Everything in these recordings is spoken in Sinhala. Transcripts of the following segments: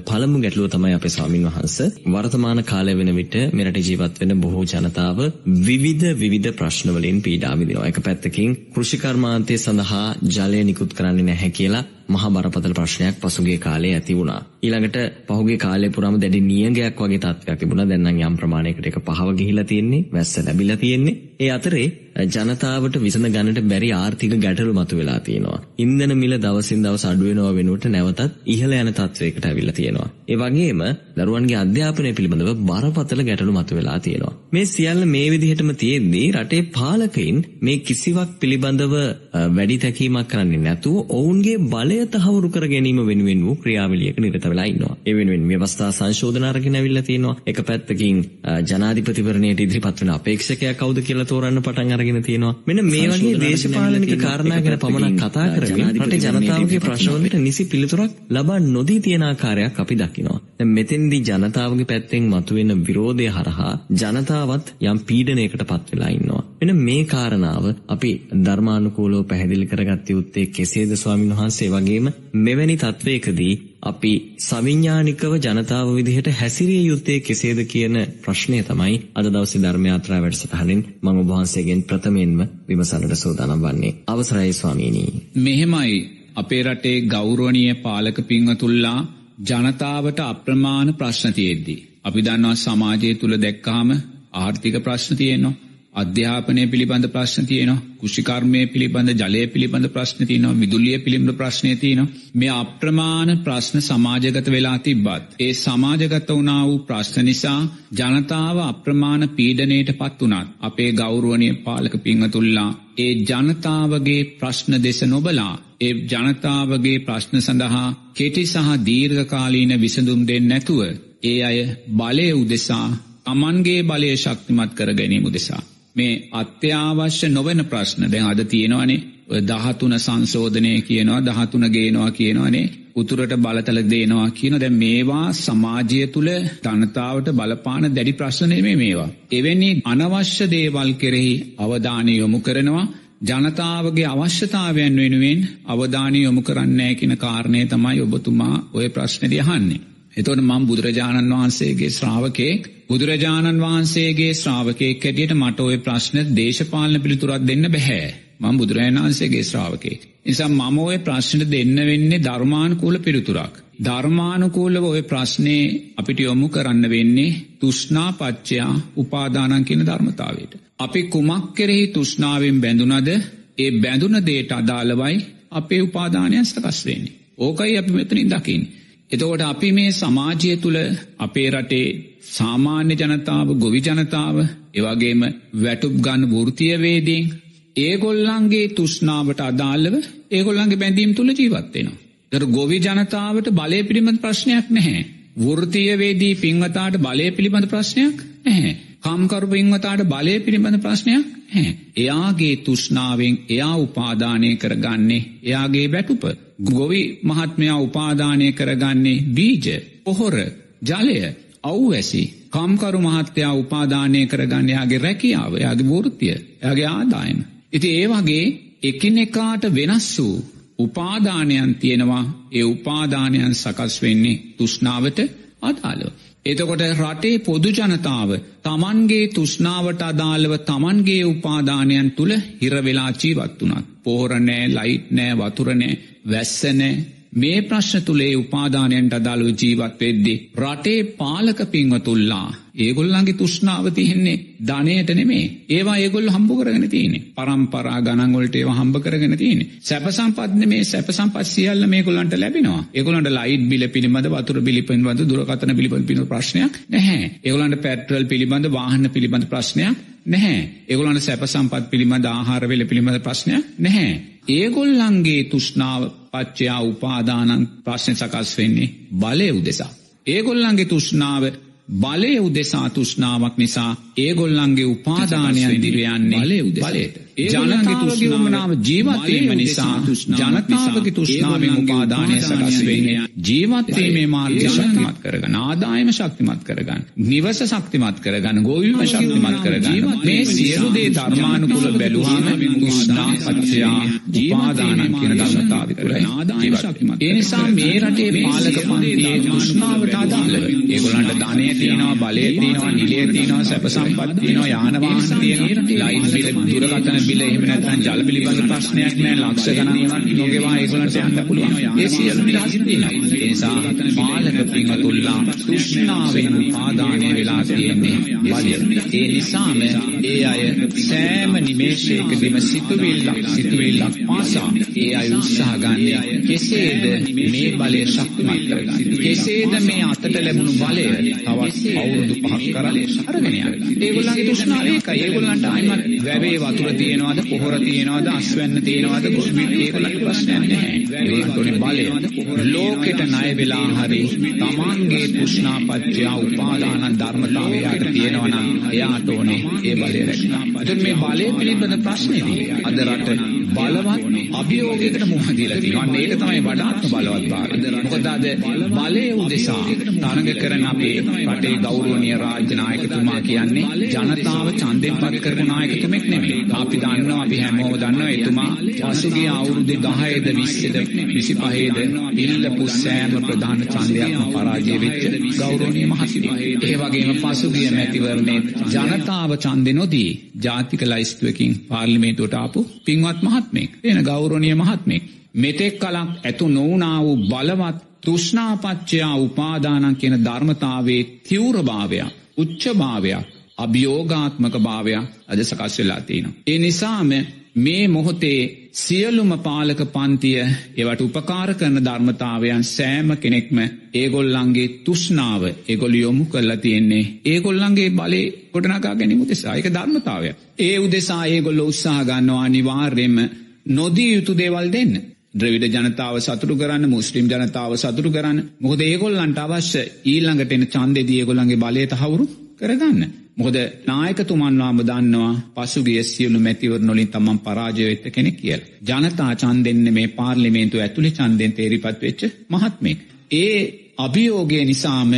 පළමු ගැටලුව තමයි අපේ ස්වාමින් වහන්ස වර්තමාන කාලය වෙන විට මෙරට ජීවත් වෙන බොහෝ ජනතාව විවිධ විවිධ ප්‍රශ්න වලින් පීඩා විඳිනවා. එක පැත්තකින් කෘෂි කර්මාන්තය සඳහා ජලය නිකුත් කරන්නේ නැහැ කියලා මහා බරපතල ප්‍රශ්නයක් පසුගිය කාලේ ඇති වුණා. ඊළඟට පහුගිය කාලේ පුරාම දැඩි නියඟයක් වගේ තත්ත්වයක් තිබුණා. දැන් නම් යම් ප්‍රමාණයකට ඒක පහව ගිහිලා තියෙන්නේ, වැස්ස ලැබිලා තියෙන්නේ. ඒ අතරේ ජනතාවට විසඳ ගන්නට බැරි ආර්ථික ගැටලු මතුවලා තියෙනවා. ඉන්ධන මිල දවසින් දවස අඩු වෙනවා වෙනුවට නැවතත් ඉහළ යන තත්ත්වයකට ඇවිල්ලා තියෙනවා. ඒ වගේම දරුවන්ගේ අධ්‍යාපනය පිළිබඳව බරපතල ගැටලු මතුවලා තියෙනවා. මේ සියල්ල මේ විදිහටම තියෙද්දී රටේ පාලකයින් මේ කිසිවක් පිළිබඳව වැඩි තැකීමක් කරන්නේ නැතුව ඔවුන්ගේ බලය තහවුරු කර ගැනීම වෙනුවෙන් වූ ක්‍රියාවලියක නිරත වෙලා ඉන්නවා. ඒ වෙනුවෙන් ව්‍යවස්ථා සංශෝධන අරගෙන ඇවිල්ලා තියෙනවා. එක පැත්තකින් ජනාධිපතිවරණයට ඉදිරිපත් වෙන අපේක්ෂකයා කවුද කියලා තෝරන්න පටන් අරගෙන තියෙනවා. මෙන්න මේ වගේ දේශපාලනික කාරණා ගැන පමණක් කතා කරමින් රටේ ජනතාවගේ ප්‍රශ්නවලට නිසි පිළිතුරක් ලබා නොදී තියෙන ආකාරයක් අපි දකිනවා. දැන් මෙතෙන්දී ජනතාවගේ පැත්තෙන් මතුවෙන විරෝධය හරහා ජනතාවත් යම් පීඩනයකට පත් වෙලා ඉන්නවා. මෙන්න මේ කාරණාව අපි ධර්මානුකූලව පැහැදිලි කරගත්ත යුත්තේ කෙසේද ස්වාමීන් වහන්සේ වගේම මෙවැනි තත්වයකදී අපි සවිඥානිකව ජනතාව විදිහට හැසිරිය යුත්තේ කෙසේද කියන ප්‍රශ්නය තමයි අද දවසේ ධර්ම යාත්‍රා වැඩසටහනින් මම ඔබ වහන්සේගෙන් ප්‍රථමයෙන්ම විමසන්නට සූදානම් වන්නේ. අවසරයි ස්වාමීනි. මෙහෙමයි අපේ රටේ ගෞරවනීය පාලක පින්වතුල්ලා ජනතාවට අප්‍රමාණ ප්‍රශ්න තියෙද්දී. අපි දන්නවා සමාජය තුළ දැක්කාම ආර්ථික ප්‍රශ්න තියෙනවා. අධ්‍යාපනය පිළිබඳ ප්‍රශ්න තියෙනවා කුෂිකර්මය පිළිබඳ ජලය පිළිබඳ ප්‍රශ්න තියනවා විදුලිය පිළිබඳ ප්‍රශ්නය තියනවා මේ අප්‍රමාණ ප්‍රශ්න සමාජගත වෙලා තිබ්බත් ඒ සමාජගත වනා වූ ප්‍රශ්න නිසා ජනතාව අප්‍රමාණ පීඩනයට පත් වනත් අපේ ගෞරුවනය පාලක පිංහතුල්ලා ඒ ජනතාවගේ ප්‍රශ්න දෙස නොබලා ඒ ජනතාවගේ ප්‍රශ්න සඳහා කෙටි සහ දීර්ඝකාලීන විසඳුම් දෙන්න නැතුව ඒ අය බලය උදෙසා අමන්ගේ බලය ශක්තිමත් කර ගැනීම උදෙසා. මේ අත්‍යවශ්‍ය නොවන ප්‍රශ්න දැන් අද තියෙනවානේ දහතුන සංශෝධනය කියනවා දහතුන ගේනවා කියනවානේ උතුරට බලතල දේනවා කියන දැ මේවා සමාජය තුළ ජනතාවට බලපාන දැඩි ප්‍රශ්නයමේ මේවා. එවැනි අනවශ්‍ය දේවල් කෙරෙහි අවධානය යොමු කරනවා ජනතාවගේ අවශ්‍යතාවයන් වෙනුවෙන් අවධානය යොමු කරන්නේ කියෙන කාරණය තමයි ඔබතුමා ඔය ප්‍රශ්නය අහන්නේ. එතොට මං බුදුරජාණන් වහන්සේගේ ශ්‍රාවකයෙක් බුදුරජාණන් වහන්සේගේ ශ්‍රාවකයෙක් හැටියට මට ඔය ප්‍රශ්න දේශපාලන පිළිතුරක් දෙන්න බැහැ. මං බුදුරජාණන් වහන්සේගේ ශ්‍රාවකයෙක්. නිසා මම ඔය ප්‍රශ්න දෙන්න වෙන්නේ ධර්මානුකූල පිළිතුරක්. ධර්මානුකූලව ඔය ප්‍රශ්නය අපිට යොමු කරන්න වෙන්නේ තුෂ්නා පච්චයා උපාදානන් කියන ධර්මතාවයට. අපි කුමක් කෙරෙහි තුෂ්නාවෙන් බැඳුනද ඒ බැඳුන දේට අදාළවයි අපේ උපාදානයන් සකස් වෙන්නේ. ඕකයි අපි මෙතනින් දකිින්. එතකොට අපි මේ සමාජය තුළ අපේ රටේ සාමාන්‍ය ජනතාව ගොවි ජනතාව එවගේම වැටුප් ගන්න වෘතියවේදීන් ඒගොල්ලන්ගේ තුෂ්නාවට අදාල්ලව ඒගොල්ලන්ගේ බැඳීම් තුළ ජීවත්වෙනවා. දර ගොවි ජනතාවට බලය පිළිබඳ ප්‍රශ්නයක් නැහැ. වෘතියවේදී පින්වතාට බලය පිළිබඳ ප්‍රශ්නයක් නැහැ. කම්කරු පින්වතාට බලය පිළිබඳ ප්‍රශ්නයක් හැ. එයාගේ තුෂ්නාවෙන් එයා උපාදානය කරගන්නේ එයාගේ බැටුප. ගොවි මහත්මයා උපාදානය කරගන්නේ බීජ පොහොර ජලය අව්වැසි කම්කරු මහත්තයා උපාදානය කරගන්න යාගේ රැකියාව යාගේ වෘතිය යගේ ආදායම. ඉති ඒවගේ එකිනෙකාට වෙනස් වූ උපාදානයන් තියෙනවා ඒ උපාදානයන් සකස් වෙන්නේ තුෂ්නාවට අදාළව. එතකොට රටේ පොදු ජනතාව තමන්ගේ තුෂ්නාවට අදාළව තමන්ගේ උපාදානයන් තුළ හිරවෙලා ජීවත් වනත්. පෝහරනෑ ලයිට් නෑ වතුරනෑ වැස්සනෑ මේ ප්‍රශ්න තුළේ උපාදානයන්ට අදාළු ජීවත් වෙද්දි. රටේ පාලක පින්වතුල්ලා ඒගොල්ලන්ගේ තුෂ්නාව තියන්නේ ධනයට නෙමේ ඒවා ඒගොල් හම්බ කරගෙන තියනෙ පරම්පරා ගණන්ගොලට ඒවා හම්බ කරගෙන තියනෙ සැපසම්පත්න මේ සැපසම්පත් සියල්ල මේ ගොලන්ට ලැබෙනවා. ඒගොලන්ට ලයිට් බිල පිළිබඳ වතුර බිලිපෙන්වද දුරකතන පිළිබඳ පින ප්‍රශ්නයක් නැහැ. ඒගොලන්ට පැට්‍රල් පිළිබඳ වාහන පිළිබඳ ප්‍රශ්නයක් නැහැ. ඒගොලන්ට සැපසම්පත් පිළිබඳ ආහාරවෙල පිළිබඳ ප්‍රශ්නයක් නැහැ. ඒගොල්ලන්ගේ තුෂ්නාව පච්චයා උපාදානන් ප්‍රශ්න සකස් වෙන්නේ බලය උදෙසා. ඒගොල්ලන්ගේ තුෂ්නාව බලය උදෙසා තුෂ්නාවක් නිසා ඒගොල්ලන්ගේ උපාදානයන් දිරයන්නේ බලය උද බලයට. ජනතාවගේ උමනාව ජීවත්වීම නිසා ජනතාවගේ තුෂ්නාවෙන් උපාදානය සකස් වෙන්නේ ජීවත්වීමේ මාර්ගය ශක්තිමත් කරගන්න. ආදායම ශක්තිමත් කරගන්න. නිවස ශක්තිමත් කරගන්න. ගොවිම ශක්තිමත් කරගන්න. මේ සියලු දේ ධර්මානුකූල බැලුවාම තුෂ්ණා පත්‍යා උපාදානන් කියන ධර්මතාවය තුළ ජීවත් ඒ නිසා මේ රටේ පාලක පන්තියේ තුෂ්ණාවට අදාළව ඒගොල්ලන්ට ධනය තියෙනවා බලය තියෙනවා නිලය තියෙනවා සැප සම්පත් තියෙනවා යාන වාහන තියෙනවා ලයිට් බිල දුරකථන බිල එහෙම නැත්නම් ජල පිළිබඳ ප්‍රශ්නයක් නෑ ලක්ෂ ගණන් නොගෙවා ඒගොල්ලන්ට යන්න පුළුවන්. ඒ සියලු නිදහස් තියෙනවා. ඒ නිසා පාලක පින්වතුල්ලා තෘෂ්ණාවෙන් උපාදානය වෙලා තියෙන්නේ ඒ නිසාම ඒ අය සෑම නිමේෂයකදීම සිතුවිල්ලක් සිතුවිල්ලක් පාසා ඒ අය උත්සාහ ගන්නේ කෙසේද මේ බලය ශක්තිමත් කරගන්න? කෙසේද මේ අතට ලැබුණු බලය තවත් අවුරුදු පහක් කරලා අරගෙන යන්න. ඒගොල්ලන්ගේ තෘෂ්ණාව ඒකයි. ඒගොල්ලන්ට ආයිමත් වැවේ වතුර තියෙනවද? පොහොර තියෙනවද? අස්වැන්න තියෙනවද? ඒගොල්ලන්ට ප්‍රශ්නයක් නැහැ. ඒගොල්ලන්ට ඕනේ බලය. ලෝකෙට ණය වෙලා හරි තමන්ගේ තෘෂ්ණාපත්‍ය උපාදාන ධර්මතාවයට තියෙනවා නම් එයාට ඕනේ ඒ බලය රැකගන්න. එතකොට මේ බලය පිළිබඳ ප්‍රශ්නේදී අද රට බලවත් අභියෝගයකට මුහුණ දීලා තියෙනවා. ඒක තමයි වඩාත්ම බලවත් භාගය. මොකද අද බලය උදෙසා තරඟ කරන අපේ රටේ ගෞරවනීය රාජ්‍ය නායකතුමා කියන්නේ ජනතාව ඡන්දයෙන් පත් කරපු නායකතුමෙක් නෙමෙයි. අපි දන්නවා අපි හැමෝම දන්නවා එතුමා පසුගිය අවුරුදු 10ද 20ද 25ද ඉල්ලපු සෑම ප්‍රධාන ඡන්දයක්ම පරාජය වෙච්ච ගෞරවනීය මහත්මයෙක්. ඒ වගේම පසුගිය මැතිවරණේ ජනතාව ඡන්දෙ නොදී ජාතික ලයිස්තුවකින් පාර්ලිමේන්තුවට ආපු පින්වත් මහත්මයෙක්. එන ගෞරවනීය මහත්මයෙක්. මෙතෙක් කලක් ඇතු නොවුනා වූ බලවත් තෘෂ්ණාපච්චයා උපාදානන් කියන ධර්මතාවේ තිවුරභාවයක් උච්චභාවයක් අභියෝගාත්මක භාවයක් අද සකස් වෙලා තියෙනවා. ඒ නිසාම මේ මොහොතේ සියලුම පාලක පන්තිය ඒවට උපකාර කරන ධර්මතාවයන් සෑම කෙනෙක්ම ඒගොල්ලන්ගේ තුෂ්නාව ඒගොල්ලෝ යොමු කරලා තියෙන්නේ ඒගොල්ලන්ගේ බලේ ගොඩනගා ගැනීම උදෙසා ඒක ධර්මතාවය. ඒ උදෙසා ඒගොල්ලෝ උත්සාහ ගන්නවා අනිවාර්යයෙන්ම නොදී යුතු දේවල් දෙන්න. ද්‍රවිඩ ජනතාව සතුරු කරන්න මුස්ලිම් ජනතාව සතුරු කරන්න මොකද ඒගොල්ලන්ට අවශ්‍ය ඊළඟට එන ඡන්දෙදී ඒගොල්ලන්ගේ බලය තහවුරු කරගන්න. මොකද නායකතුමන්වාම දන්නවා පසුගිය සියලු මැතිවරණ වලින් තමන් පරාජය වෙච්ච කෙනෙක් කියලා. ජනතා ඡන්දෙන්න මේ පාර්ලිමේන්තුව ඇතුලේ ඡන්දෙන් තේරිපත් වෙච්ච මහත්මයෙක්. ඒ අභියෝගය නිසාම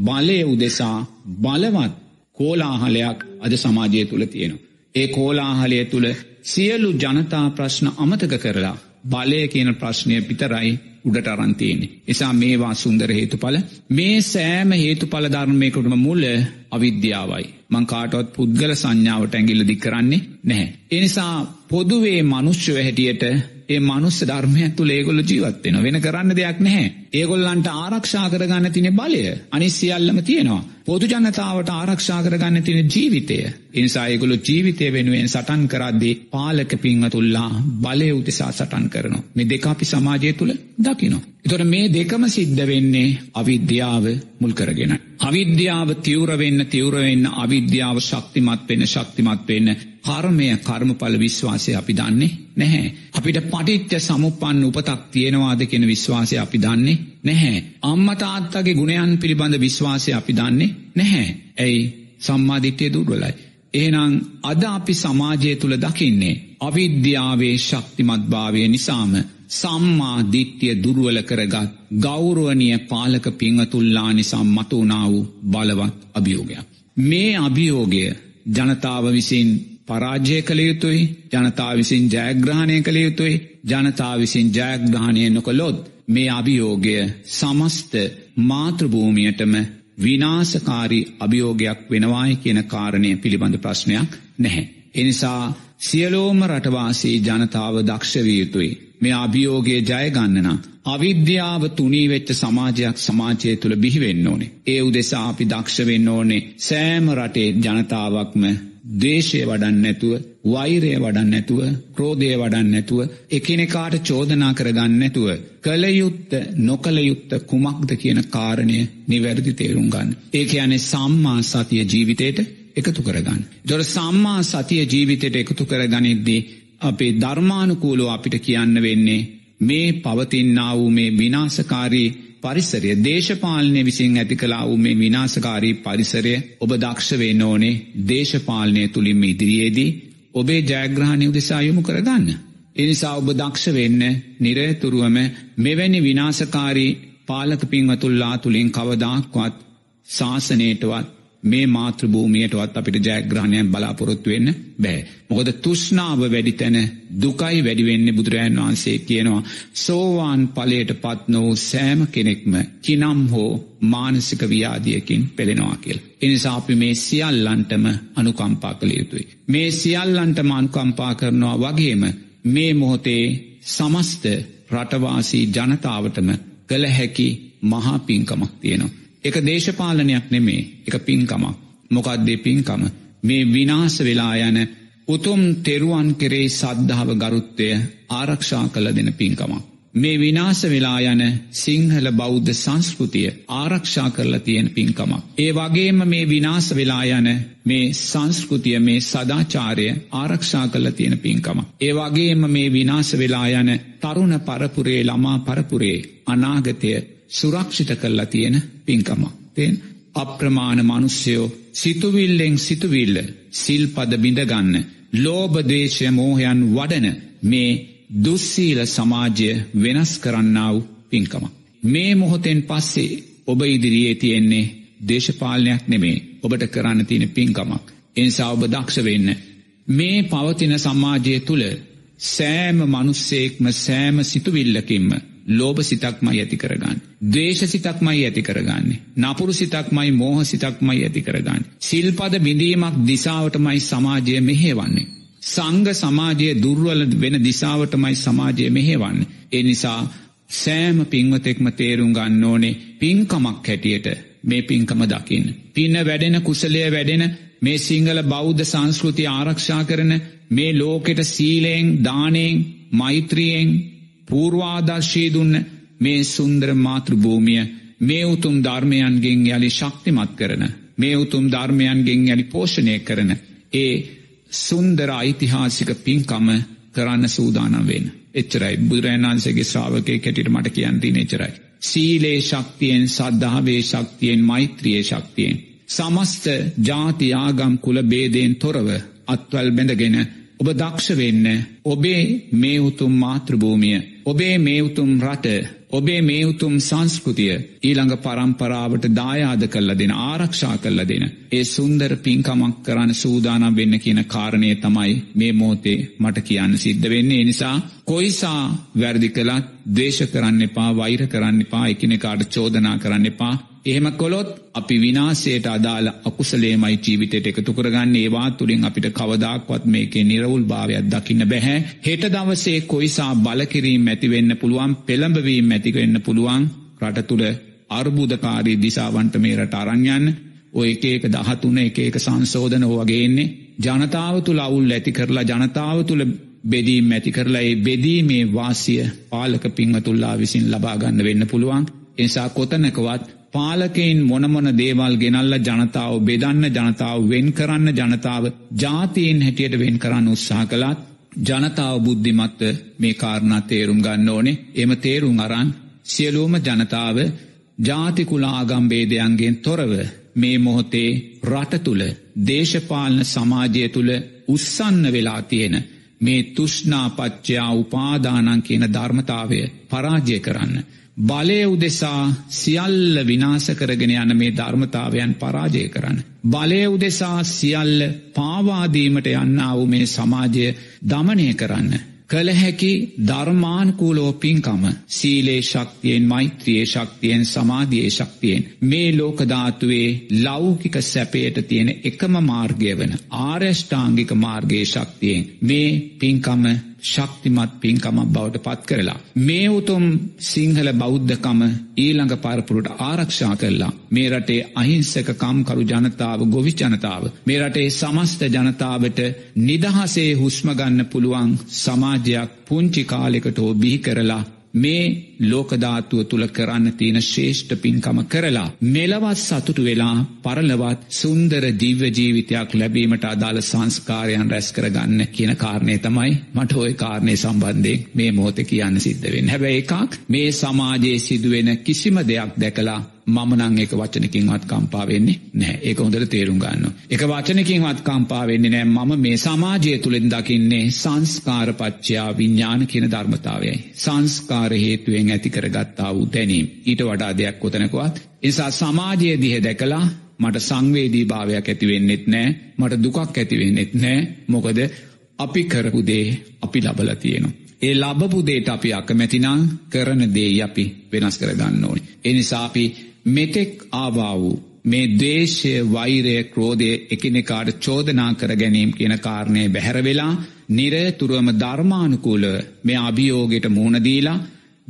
බලය උදෙසා බලවත් කෝලාහලයක් අද සමාජය තුල තියෙනවා. ඒ කෝලාහලය තුල සියලු ජනතා ප්‍රශ්න අමතක කරලා බලය කියන ප්‍රශ්නය පිතරයි උඩට අරන් තියෙන්නේ. එසා මේවා සුන්දර හේතුඵල මේ සෑම හේතුඵල ධර්මයකටම මුල අවිද්‍යාවයි. මං කාටවත් පුද්ගල සංඥාවට ඇඟිල්ල දික් කරන්නේ නැහැ. ඒ නිසා පොදුවේ මනුෂ්‍යව හැටියට ඒ මනුස්ස ධර්මය තුළ ඒගොල්ලෝ ජීවත් වෙනවා. වෙන කරන්න දෙයක් නැහැ. ඒගොල්ලන්ට ආරක්ෂා කරගන්න තියෙන බලය අනිත් සියල්ලම තියෙනවා. පොදු ජනතාවට ආරක්ෂා කරගන්න තියෙන ජීවිතය. ඒ නිසා ඒගොල්ලෝ ජීවිතය වෙනුවෙන් සටන් කරද්දී පාලක පින්වතුල්ලා බලය උදෙසා සටන් කරනවා. මේ දෙක අපි සමාජය තුළ දකිනවා. එතකොට මේ දෙකම සිද්ධ වෙන්නේ අවිද්‍යාව මුල් කරගෙන. අවිද්‍යාව තිවුර වෙන්න තිවුර වෙන්න අවිද්‍යාව ශක්තිමත් වෙන්න ශක්තිමත් වෙන්න කර්මය කර්මඵල විශ්වාසය අපි දන්නේ නැහැ. අපිට පටිච්ච සමුප්පන්න උපතක් තියෙනවාද කියන විශ්වාසය අපි දන්නේ නැහැ. අම්මා තාත්තගේ ගුණයන් පිළිබඳ විශ්වාසය අපි දන්නේ නැහැ. ඇයි සම්මාදිට්ඨිය දුර්වලයි. එහෙනම් අද අපි සමාජය තුල දකින්නේ අවිද්‍යාවේ ශක්තිමත්භාවය නිසාම සම්මා දිට්ඨිය දුර්වල කරගත් ගෞරවනීය පාලක පින්වතුල්ලා නිසා මතුවනා වූ බලවත් අභියෝගයක්. මේ අභියෝගය ජනතාව විසින් පරාජය කළ යුතුයි ජනතාව විසින් ජයග්‍රහණය කළ යුතුයි ජනතාව විසින් ජයග්‍රහණය නොකළොත් මේ අභියෝගය සමස්ත මාතෘභූමියටම විනාශකාරී අභියෝගයක් වෙනවායි කියන කාරණය පිළිබඳ ප්‍රශ්නයක් නැහැ. එනිසා සියලෝම රටවාසී ජනතාව දක්ෂ විය යුතුයි. මේ අභියෝගයේ ජයගන්නනම් අවිද්‍යාව තුනී වෙච්ච සමාජයක් සමාජය තුළ බිහිවෙන්න ඕනේ. ඒ උදෙසා අපි දක්ෂ වෙන්න ඕනේ සෑම රටේ ජනතාවක්ම දේශය වඩන්න නැතුව වෛරය වඩන්න නැතුව ක්‍රෝධය වඩන්න නැතුව එකිනෙකාට චෝදනා කරගන්න නැතුව කළ යුත්ත නොකළ යුත්ත කුමක්ද කියන කාරණය නිවැරදි තේරුම් ගන්න. ඒ කියන්නේ සම්මා සතිය ජීවිතයට එකතු කරගන්න. දොර සම්මා සතිය ජීවිතයට එකතු කරගනිද්දී අපේ ධර්මානුකූලෝ අපිට කියන්න වෙන්නේ මේ පවතින්නා වූ මේ විනාශකාරී පරිසරය දේශපාලනය විසින් ඇති කලා වූ මේ විනාශකාරී පරිසරය ඔබ දක්ෂ වෙන්න ඕනේ දේශපාලනය තුළින්ම ඉදිරියේදී ඔබේ ජයග්‍රහණය උදෙසා යොමු කරගන්න. එනිසා ඔබ දක්ෂ වෙන්න නිරතුරුවම මෙවැනි විනාසකාරී පාලක පින්වතුල්ලා තුළින් කවදාක්වත් ශාසනයටවත් මේ මාතෘභූමියටවත් අපිට ජයග්‍රහණයන් බලාපොරොත්තු වෙන්න බෑ. මොකද තුෂ්නාව වැඩි තැන දුකයි වැඩිවෙන්නේ බුදුරජාන් වහන්සේ කියනවා සෝවාන් ඵලයට පත් නොවූ සෑම කෙනෙක්ම කිනම් හෝ මානසික ව්‍යාධියකින් පෙළෙනවා කියලා. එනිසා අපි මේ සියල්ලන්ටම අනුකම්පා කළ යුතුයි. මේ සියල්ලන්ටම අනුකම්පා කරනවා වගේම මේ මොහොතේ සමස්ත රටවාසී ජනතාවටම කළ හැකි මහා පින්කමක් තියෙනවා. එක දේශපාලනයක් නෙමේ එක පින්කමක් මොකක්දේ පින්කම මේ විනාස වෙලා යන උතුම් තෙරුවන් කෙරේ සද්ධාව ගරුත්තය ආරක්ෂා කළ දෙන පින්කමක්. මේ විනාස වෙලා යන සිංහල බෞද්ධ සංස්කෘතිය ආරක්ෂා කරලා තියෙන පින්කමක්. ඒ වගේම මේ විනාස වෙලා යන මේ සංස්කෘතිය මේ සදාචාරය ආරක්ෂා කරලා තියෙන පින්කම. ඒ වගේම මේ විනාස වෙලා යන තරුණ පරපුරේ ළමා පරපුරේ අනාගතය සුරක්ෂිත කරලා තියෙන පින්කමක්. තෙන් අප්‍රමාණ මනුස්්‍යයෝ සිතුවිල්ලෙන් සිතුවිල්ල සිල්පද බිඳගන්න ලෝබදේශය මෝහයන් වඩන මේ දුස්සීල සමාජය වෙනස් කරන්නාව පින්කම. මේ මොහොතෙන් පස්සේ ඔබ ඉදිරියේ තියෙන්නේ දේශපාලනයක් නෙමේ ඔබට කරන්න තියෙන පින්කමක්. එනිසා ඔබ දක්ෂ වෙන්න. මේ පවතින සමාජය තුළ සෑම මනුස්සේක්ම සෑම සිතුවිල්ලකින්ම ලෝබ සිතක්මයි ඇති කරගන්න. දේශ සිතක්මයි ඇති කරගන්නේ. නපුරු සිතක්මයි මෝහ සිතක්මයි ඇති කරගන්න. සිල්පද බිඳීමක් දිසාවටමයි සමාජය මෙහෙවන්නේ. සංග සමාජය දුර්වල වෙන දිසාවටමයි සමාජය මෙහෙවන්න. ඒ නිසා සෑම පින්වතෙක්ම තේරුම් ගන්න ඕනේ පින්කමක් හැටියට මේ පින්කම දකින්න. පින්න වැඩෙන කුසලය වැඩෙන මේ සිංහල බෞද්ධ සංස්කෘති ආරක්ෂා කරන මේ ලෝකෙට සීලයෙන් දානයෙන් මෛත්‍රියෙන් පූර්වාදර්ශී දුන්න මේ සුන්දර මාතෘභූමිය මේ උතුම් ධර්මයන්ගෙන් යළි ශක්තිමත් කරන මේ උතුම් ධර්මයන්ගෙන් යළි පෝෂණය කරන ඒ සුන්දර ඓතිහාසික පින්කම කරන්න සූදානම් වෙන. එච්චරයි බුදුරජාණන්සේගේ ශ්‍රාවකය කැටිට මට කියන්තින එච්චරයි. සීලේ ශක්තියෙන් සද්ධාවේ ශක්තියෙන් මෛත්‍රියයේ ශක්තියෙන්. සමස්ත ජාතියාගම් කුල බේදයෙන් තොරව අත්වල් බැඳගෙන ඔබ දක්ෂ වෙන්න ඔබේ මේ උතුම් මාතෘභූමිය ඔබේ මේ උතුම් රට ඔබේ මේ උතුම් සංස්කෘතිය ඊළඟ පරම්පරාවට දායාද කල්ල දෙන ආරක්ෂා කල්ල දෙන. ඒ සුන්දර පින්කමක් කරන්න සූදානම් වෙන්න කියන කාරණය තමයි මේ මෝතේ මට කියන්න සිද්ධ වෙන්නේ නිසා කොයිසා වැරදි කළත් දේශ කරන්න එපා වෛර කරන්න එපා එකනෙකාට චෝදනා කරන්න එපා. එහෙම කොළොත් අපි විනාසයට අදාළ අකුසලේමයි ජීවිතයට එකතු කරගන්න. ඒවා තුළින් අපිට කවදක්වත් මේකේ නිරවුල් භාවයක් දකින්න බැහැ. හෙට දවසේ කොයිසා බලකිරීම ඇතිවෙන්න පුළුවන් පෙළඹවීම ඇතිවෙන්න පුළුවන්. රට තුළ අර්බුදකාරී දිසාවන්ට මේ රට අරංයන්න ඔය එක එක දහතුන එක එක සංශෝධන වගේන්නේ ජනතාව තුළ අවුල් ඇති කරලා ජනතාව තුළ බෙදීම් ඇති කරලා ඒ බෙදීමේ වාසිය පාලක පිංහතුල්ලා විසින් ලබාගන්න වෙන්න පුළුවන්. එනිසා කොතනකවත් පාලකයින් මොනමොන දේවල් ගෙනල්ල ජනතාව බෙදන්න ජනතාව වෙන් කරන්න ජනතාව ජාතීන් හැටියට වෙන් කරන්න උත්සාහ කළත් ජනතාව බුද්ධිමත්ව මේ කාරණා තේරුම් ගන්න ඕනේ. එම තේරුම් අරන් සියලූම ජනතාව ජාතිකුලාගම්බේදයන්ගෙන් තොරව මේ මොහොතේ රට තුළ දේශපාලන සමාජය තුළ උත්සන්න වෙලා තියෙන මේ තුෂ්නාපච්චයා උපාදානන් කියන ධර්මතාවය පරාජය කරන්න. බලය උදෙසා සියල්ල විනාස කරගෙන යන මේ ධර්මතාවයන් පරාජය කරන්න. බලය උදෙසා සියල්ල පාවාදීමට යන්නාව මේ සමාජය දමනය කරන්න. කළ හැකි ධර්මාන්කූලෝ පින්කම. සීලේ ශක්තියෙන් මෛත්‍රියයේ ශක්තියෙන් සමාධියයේ ශක්තියෙන්. මේ ලෝකධාතුවේ ලෞකික සැපයට තියෙන එකම මාර්ගය වන ආර්යෂ්ඨාංගික මාර්ගයේ ශක්තියෙන් මේ පින්කම ශක්තිමත් පින්කමක් බවට පත් කරලා. මේ උතුම් සිංහල බෞද්ධකම ඊළඟ පරපුරට ආරක්ෂා කරලා. මේ රටේ අහිංසක කම්කරු ජනතාව ගොවි ජනතාව. මේ රටේ සමස්ත ජනතාවට නිදහසේ හුස්මගන්න පුළුවන් සමාජයක් පුංචි කාලෙකට හෝ බිහි කරලා මේ ලෝකධාතුව තුළ කරන්න තියෙන ශේෂ්ඨ පින්කම කරලා. මෙලවත් සතුටු වෙලා පරලවත් සුන්දර දිව්‍ය ජීවිතයක් ලැබීමට අදාළ සංස්කාරයන් රැස් කරගන්න කියන කාරණය තමයි මට ඔය කාරණය සම්බන්ධයෙන් මේ මොහොත කියන්න සිද්ධවෙන්. හැබැ එකක් මේ සමාජයේ සිදුවෙන කිසිම දෙයක් දැකලා මමනං එක වචනකින්වත් කම්පාවෙන්නේ නෑ ඒක හොඳට තේරුම් ගන්න. එක වචනකින්වත් කම්පාවෙන්නේ නෑ මම මේ සමාජය තුළෙන් දකින්නේ සංස්කාරපච්චයා විඤ්ඥාන කියන ධර්මතාවයයි. සංස්කාර හේතුවෙන් ඇති කරගත්තා වූ දැනීම් ඊට වඩා දෙයක් කොතනකවත්. නිසා සමාජය දිහ දැකලා මට සංවේදී භාවයක් ඇතිවෙන්නෙත් නෑ මට දුකක් ඇතිවෙන්නෙත් නෑ මොකද අපි කරපුදේ අපි ලබල තියෙනවා. ඒ ලබපු දේට අපි අකමැතිනං කරන දේ අපි වෙනස් කරගන්න ඕනි. එනිසාපි මෙතෙක් ආවා වූ මේ දේශය වෛරය ක්‍රෝධය එකනෙකාට චෝදනා කර ගැනීම් කියන කාරණය බැහැරවෙලා නිරතුරුවම ධර්මානුකූල මේ අභියෝගයට මූුණදීලා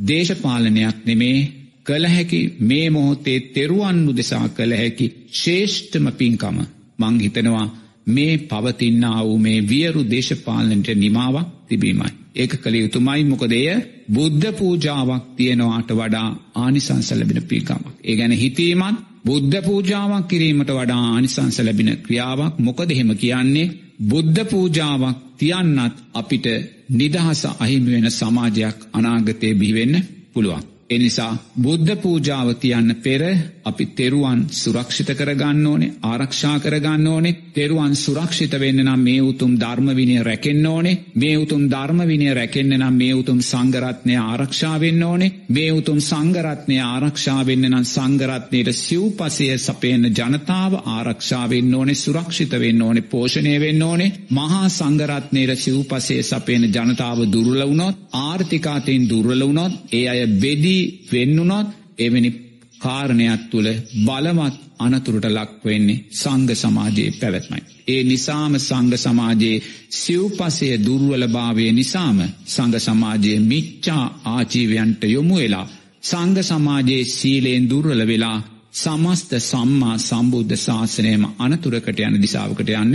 දේශපාලනයක් නෙමේ කළහැකි මේ මොහොතේ තෙරුවන්නු දෙසා කළ හැකි ශේෂ්ඨම පින්කම මං හිතනවා මේ පවතින්න වූ මේ වියරු දේශපාලනට නිමාවක් තිබීමයි. ඒක කළ යුතුමයි මොකදය බුද්ධ පූජාවක් තියෙනවාට වඩා ආනිසංස ලැබෙන පිල්කමක්. ඒ ගැන හිතීමත් බුද්ධ පූජාවක් කිරීමට වඩා ආනිසංස ලැබෙන ක්‍රියාවක් මොකද එහෙම කියන්නේ බුද්ධ පූජාවක් තියන්නත් අපිට නිදහස අහිමිවෙන සමාජයක් අනාගතය බිහිවෙන්න පුළුවන්. එනිසා බුද්ධ පූජාව තියන්න පෙර අපි තෙරුවන් සුරක්ෂිත කරගන්න ඕනේ ආරක්ෂා කරගන්න ඕනේ. තෙරුවන් සුරක්ෂිත වෙන්න නම් මේ උතුම් ධර්මවිනය රැකෙන්න්න ඕනේ. මේ උතුම් ධර්මවිනය රැකෙන්න්න නම් මේ උතුම් සංගරත්නය ආරක්ෂාවෙන්න ඕනේ. මේ උතුම් සංගරත්නය ආරක්ෂාවෙන්න නම් සංගරත්නයට සිව් පසය සපයන ජනතාව ආරක්ෂාවෙන්න ඕනේ සුරක්ෂිත වෙන්න ඕනේ පෝෂණය වෙන්න ඕනේ. මහා සංගරත්නයට සිව් පසේ සපයන ජනතාව දුරල වුණොත් ආර්ථිකාතයෙන් දුර්වල වුණොත් ඒ අය බෙදී වෙන්නුනොත් එවැනි කාරණයක් තුළ බලමත් අනතුරට ලක්වෙන්නේ සංග සමාජයේ පැවැත්මයි. ඒ නිසාම සංග සමාජයේ සිව්පසය දුර්වලභාවය නිසාම සංග සමාජයේ මිච්චා ආජීවයන්ට යොමු වෙලා සංග සමාජයේ සීලයෙන් දුර්වල වෙලා සමස්ත සම්මා සම්බුද්ධ ශාසනයම අනතුරකට යන දිසාාවකට යන්න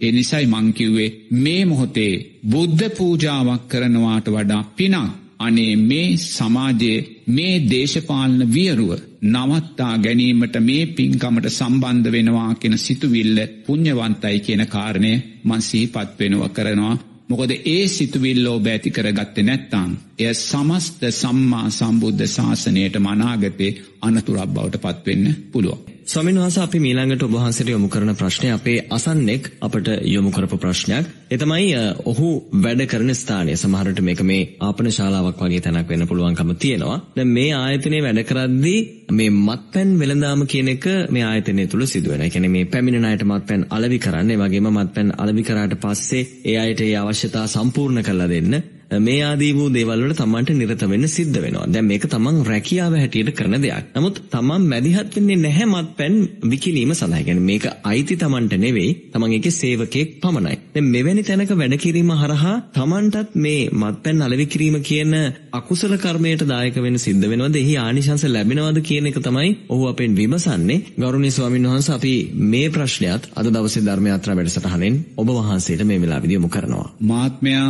ඒ නිසයි මංකිව්වේ මේ මොහොතේ බුද්ධ පූජාවක් කරනවාට වඩා පිනක් අනේ මේ සමාජයේ මේ දේශපාලන වියරුව නවත්තා ගැනීමට මේ පින්කමට සම්බන්ධ වෙනවා කියෙන සිතුවිල්ල පුං්ඥවන්තයි කියන කාරණය මන්සීපත් වෙනව කරනවා මොකද ඒ සිතුවිල්ලෝ බෑති කරගත්තේ නැත්තං. එය සමස්ත සම්මා සම්බුද්ධ ශාසනයට මනාගතේ අනතුරක් බවට පත්වෙන්න පුළුවන්. ස්වාමීන් වහන්සේ අපි මීළඟට ඔබ වහන්සේට යොමු කරන ප්‍රශ්නය අපේ අසන්නෙක් අපට යොමු කරපු ප්‍රශ්නයක්. ඒ තමයි ඔහු වැඩ කරන ස්ථානය. සමහරට මේක මේ ආපන ශාලාවක් වගේ තැනක් වෙන්න පුළුවන්කම තියෙනවා. දැන් මේ ආයතනයේ වැඩ කරද්දී මේ මත්පැන් වෙළඳාම කියන එක මේ ආයතනය තුල සිදු වෙනවා. ඒ කියන්නේ මේ පැමිණෙන අයට මත්පැන් අලෙවි කරන්න, ඒ වගේම මත්පැන් අලෙවි කරාට පස්සේ ඒ අයට ඒ අවශ්‍යතා සම්පූර්ණ කරලා දෙන්න මේ ආදී වූ දේවල් වල තමන්ට නිරත වෙන්න සිද්ධ වෙනවා. දැන් මේක තමන් රැකියාව හැටියට කරන දෙයක්. නමුත් තමන් මැදිහත් වෙන්නේ නැහැ මත්පැන් විකිණීම සඳහා. කියන්නේ මේක අයිති තමන්ට නෙවෙයි, තමන් ඒකේ සේවකයෙක් පමණයි. දැන් මෙවැනි තැනක වැඩ කිරීම හරහා තමන්ටත් මේ මත්පැන් අලෙවි කිරීම කියන අකුසල කර්මයට දායක වෙන්න සිද්ධ වෙනවද? එහි ආනිශංස ලැබෙනවද කියන එක තමයි ඔහු අපෙන් විමසන්නේ. ගෞරවනීය ස්වාමීන් වහන්සේ අපි මේ ප්‍රශ්නයත් අද දවසේ ධර්ම යාත්‍රා වැඩසටහනෙන් ඔබ වහන්සේට මේ වෙලාවේදී යොමු කරනවා. මහත්මයා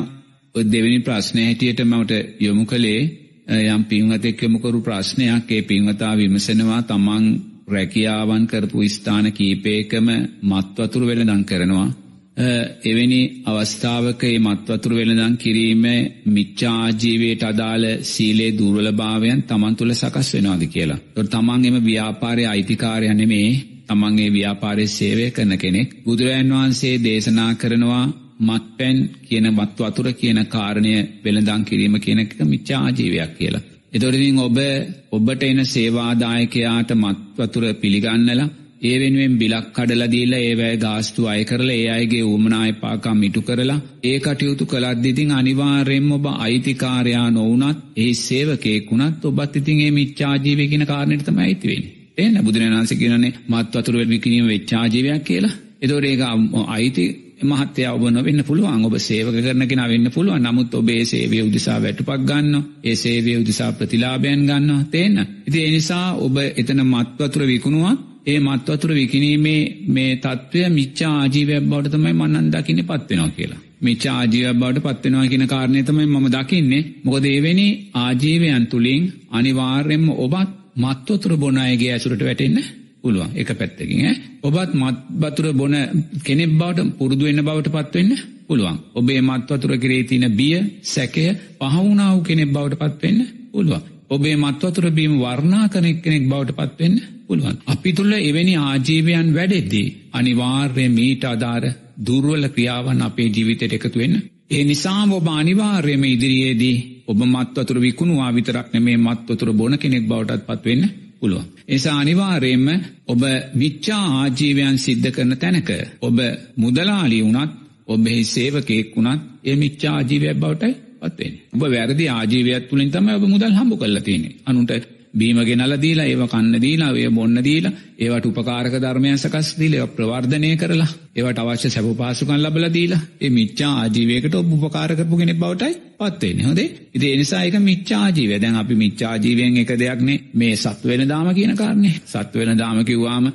දෙවැනි ප්‍රශ්නය හැටියට මට යොමු කළේ යම් පින්වතෙක් යොමුකරු ප්‍රශ්නයක් ඒ පින්වතා විමසනවා තමන් රැකියාවන් කරපු ස්ථාන කීපයකම මත්වතුරු වෙළඳන් කරනවා. එවැනි අවස්ථාවක ඒ මත්වතුරු වෙළඳන් කිරීම මිච්චාජීවයට අදාළ සීලේ දුර්වලභාවයන් තමන් තුළ සකස් වෙනවාද කියලා. තමන් එම ව්‍යාපාරය අයිතිකාරය නෙමේ තමන්ගේ ව්‍යාපාරය සේවය කරන කෙනෙක්. බුදුරජන් වහන්සේ දේශනා කරනවා මත්පැන් කියන වත් වතුර කියන කාරණය වෙළඳං කිරීම කියනක මිච්චාජීවයක් කියලා. එතොරදිින් ඔබ ඔබට එන සේවාදායකයාට මත්වතුර පිළිගන්නලා ඒ වෙනුවෙන් බිලක් කඩලදීල ඒවැය ගාස්තු අය කරලා ඒ අයගේ උමනායපාකම් ඉටු කරලා ඒ කටයුතු කළත්දිතින් අනිවාර්යෙන්ම ඔබ අයිතිකාරයා නොවනත් ඒ සේවකෙකුණත් ඔබත් ඉතින් ඒ මිච්චාජීවයගෙන කාරණයටතම ඇතිවෙන්. එන්න බුදුරනාන්ස කියනනේ මත් වතුර විකිනීම වෙච්චාජීවයක් කියලා. එතොර ඒක අයිති මහත්‍ය ඔබ නොවෙන්න පුළුවන් ඔබ සේවක කරනගෙන වෙන්න පුළුවන් නමුත් ඔබේ සේවය උදිසා වැටුපක් ගන්න ඒ සේවය උදිසා ප්‍රතිලාබයන් ගන්න තේන්න. ඉති එනිසා ඔබ එතන මත්වතුර විකුණුවත් ඒ මත්වතුර විකිනීමේ මේ තත්ත්වය මිච්චා ආජීවයක් බවට තමයි මන්නන් දකින්න පත්වෙනවා කියලා. මිච්ඡා ආජීවයක් බවට පත්වෙනවා කියන කාරණය තමයි මම දකින්නේ. මොකද එවැනි ආජීවයන් තුලින් අනිවාර්යයෙන්ම ඔබත් මත් වතුර බොන අයගේ ඇසුරට වැටෙන්න පුළුවන්. එක පැත්තකින් ඈ. ඔබත් මත් වතුර බොන කෙනෙක් බවට පුරුදු වෙන්න බවට පත්වෙන්න පුළුවන්. ඔබේ මත් වතුර කෙරේ තියෙන බිය, සැකය පහ වුණා වූ කෙනෙක් බවට පත්වෙන්න පුළුවන්. ඔබේ මත් වතුර බීම වර්ණා කරන කෙනෙක් බවට පත්වෙන්න පුළුවන්. අපි තුළ එවැනි ආජීවයන් වැඩෙද්දී අනිවාර්යයෙන් මීට අදාර දුර්වල ක්‍රියාවන් අපේ ජීවිතයට එකතු වෙන්න. ඒ නිසාම ඔබ අනිවාර්යයෙන්ම ඉදිරියේදී ඔබ මත් වතුර විකුණුවා විතරක් නෙමේ මත් වතුර බොන කෙනෙක් බවටත් පත් වෙන්න පුළුවන්. එසා අනිවාර්යයෙන්ම ඔබ මිච්ඡා ආජීවයන් සිද්ධ කරන තැනක ඔබ මුදලාලි වුණත් ඔබෙහි සේවකයෙක් වුණත් ඒ මිච්ඡා ආජීවයක් බවටයි පත් වෙන්නේ. ඔබ වැරදි ආජීවයක් තුලින් තමයි ඔබ මුදල් හම්බ කරලා තියෙන්නේ. අනුන්ට බීම ගෙනල්ලා දීලා ඒව කන්න දීලා ඒව බොන්න දීලා ඒවට උපකාරක ධර්මයන් සකස් දීලා ඒව ප්‍රවර්ධනය කරලා ඒවට අවශ්‍ය සැප පහසුකම් ලැබලා දීලා ඒ මිච්ඡා ආජීවයකට ඔබ උපකාර කරපු කෙනෙක් බවටයි පත් වෙන්නේ. හොඳේ? ඉතින් ඒ නිසා ඒක මිච්ඡා ආජීවය. දැන් අපි මිච්ඡා ආජීවයෙන් එක දෙයක් නේ. මේ සත් වෙන දාම කියන කාරණේ. සත් වෙන දාම කිව්වාම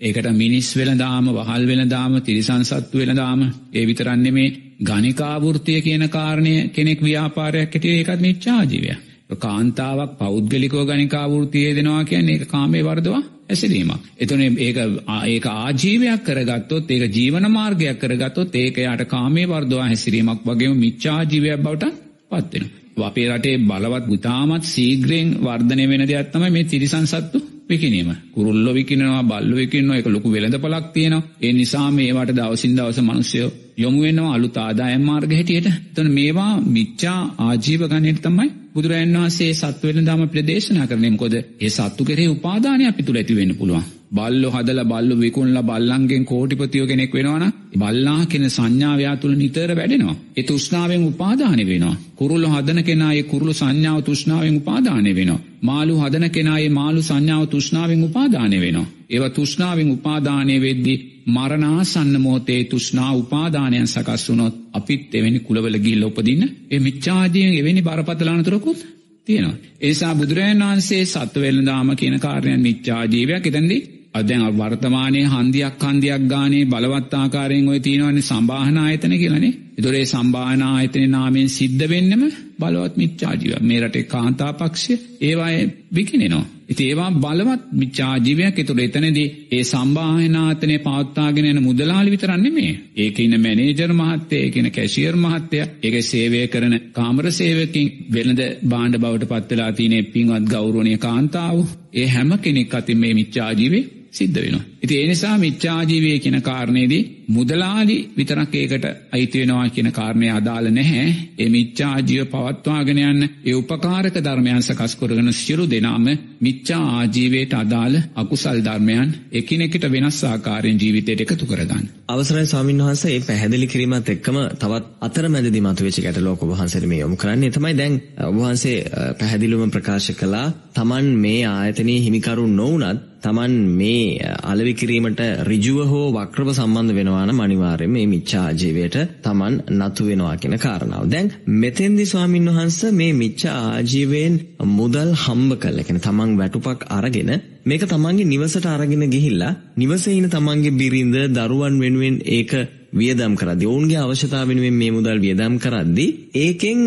ඒකට මිනිස් වෙළඳාම වහල් වෙළඳාම තිරිසන් සත්තු වෙළඳාම ඒ විතරක් නෙමේ ගණිකාවෘතිය කියන කාරණය කෙනෙක් ව්‍යාපාරයක් හැටියට ඒකත් මිච්ඡා ආජීවයක්. කාන්තාවක් පෞද්ගලිකෝ ගනිකාවෘතිය දෙනවා කියන්නේ ඒක කාමේ වර්ධවා ඇසිරීමක්. එතන ඒක ඒක ආජීවයක් කරගත්තොත් ඒක ජීවන මාර්ගයක් කරගත්තොත් ඒක යාට කාමේ වර්ධවා හැසිරීමක් වගේම මිච්ඡා ජීවයක් බවට පත් වෙනවා. අපේ රටේ බලවත් බුතාමත් සීග්‍රයෙන් වර්ධනය වෙන දෙයක් තමයි මේ තිරිසන් සත්තු විකිනීම. කුරුල්ලෝ විකිනවා, බල්ලෝ විකිනවා, ඒක ලොකු වෙළඳපළක් තියෙනවා. ඒ නිසා මේවට දවසින් දවස මිනිස්සු යොමු වෙනවා අලුත් ආදායම් මාර්ග හැටියට. එතන මේවා මිච්ඡා ආජීව ගණයට තමයි බුදුරජාණන් වහන්සේ සත්ව වෙළඳාම අපිට දේශනා කරන්නේ. මොකද ඒ සත්තු කෙරෙහි උපාදානය අපි තුල ඇති වෙන්න පුළුවන්. බල්ලෝ හදලා බල්ලෝ විකුණලා බල්ලන්ගෙන් කෝටිපතියෝ කෙනෙක් වෙනවනම් බල්ලා කියන සංඥාව යා තුල නිතර වැඩෙනවා. ඒ තෘෂ්ණාවෙන් උපාදානය වෙනවා. කුරුල්ල හදන කෙනා ඒ කුරුළු සංඥාව තෘෂ්ණාවෙන් උපාදානය වෙනවා. මාළු හදන කෙනා ඒ මාළු සංඥාව තෘෂ්ණාවෙන් උපාදානය වෙනවා. ඒවා තෘෂ්ණාවෙන් උපාදානය වෙද්දී මරණාසන්න මොහොතේ තෘෂ්ණා උපාදානයන් සකස් වුණොත් අපිත් එවැනි කුලවල ගිහිල්ලා උපදින්න ඒ මිච්ඡාදීන් එවැනි බරපතල අනතුරකුත් තියෙනවා. ඒ නිසා බුදුරජාණන් වහන්සේ සත්ව වෙළඳාම කියන කාර්යයන් මිච්ඡා ජීවයක් එතෙන්දී අදැන් වර්තමානයේ හන්දියක් හන්දියක් ගානේ බලවත් ආකාරයෙන් ඔය තියෙනවනේ සම්බාහන ආයතන කියලානේ. ඒතොර ඒ සම්බාහන ආයතනේ නාමයෙන් සිද්ධ වෙන්නෙම බලවත් මිච්ඡා ජීවයක්. මේ රටේ කාන්තා පක්ෂය ඒවායේ විකිනෙනවා. ඉතින් ඒවා බලවත් මිච්ඡා ජීවයක්. ඒතොර එතනදී ඒ සම්බාහන ආයතනේ පවත්වාගෙන යන මුදලාලි විතරක් නෙමෙයි. ඒකේ ඉන්න මැනේජර් මහත්තයා, ඒකේ ඉන්න කැෂියර් මහත්තයා, ඒකේ සේවය කරන කාමර සේවකින් වෙළඳ භාණ්ඩ බවට පත් වෙලා තියෙන පින්වත් ගෞරවනීය කාන්තාව. ඒ හැම කෙනෙක් අතින් මේ මිච්ඡා ජීවේ සිද්ධ වෙනවා. ඉතින් ඒ නිසා මිච්ඡාජීවය කියන කාරණේදී මුදලාලි විතරක් ඒකට අයිති වෙනවා කියන කාරණය අදාළ නැහැ. ඒ මිච්ඡාජීව පවත්වාගෙන යන්න ඒ උපකාරක ධර්මයන් සකස් කරගෙන සියලු දෙනාම මිච්ඡා ආජීවයට අදාළ අකුසල් ධර්මයන් එකිනෙකට වෙනස් ආකාරයෙන් ජීවිතයට එකතු කරගන්න. අවසරයි ස්වාමීන් වහන්සේ මේ පැහැදිලි කිරීමත් එක්කම තවත් අතරමැදි මතුවෙච්ච ගැටලුවක් ඔබ වහන්සේට මේ යොමු කරන්නේ තමයි දැන් ඔබ වහන්සේ පැහැදිලිවම ප්‍රකාශ කළා Taman මේ ආයතනයේ හිමිකරු නොවුනත් Taman මේ අලෙවි කිරීමට ඍජුව හෝ වක්‍රව සම්බන්ධ වෙනවා නම් අනිවාර්යයෙන් මේ මිච්ඡා ආජීවයට Taman නතු වෙනවා කියන කාරණාව. දැන් මෙතෙන්දි ස්වාමින් වහන්සේ මේ මිච්ඡා ආජීවයෙන් මුදල් හම්බ කළා. කියන්නේ Taman වැටුපක් අරගෙන මේක තමන්ගේ නිවසට අරගෙන ගිහිල්ලා නිවසේ ඉන්න තමන්ගේ බිරිඳ දරුවන් වෙනුවෙන් ඒක වියදම් කරද්දී ඔවුන්ගේ අවශ්‍යතාව වෙනුවෙන් මේ මුදල් වියදම් කරද්දී ඒකෙන්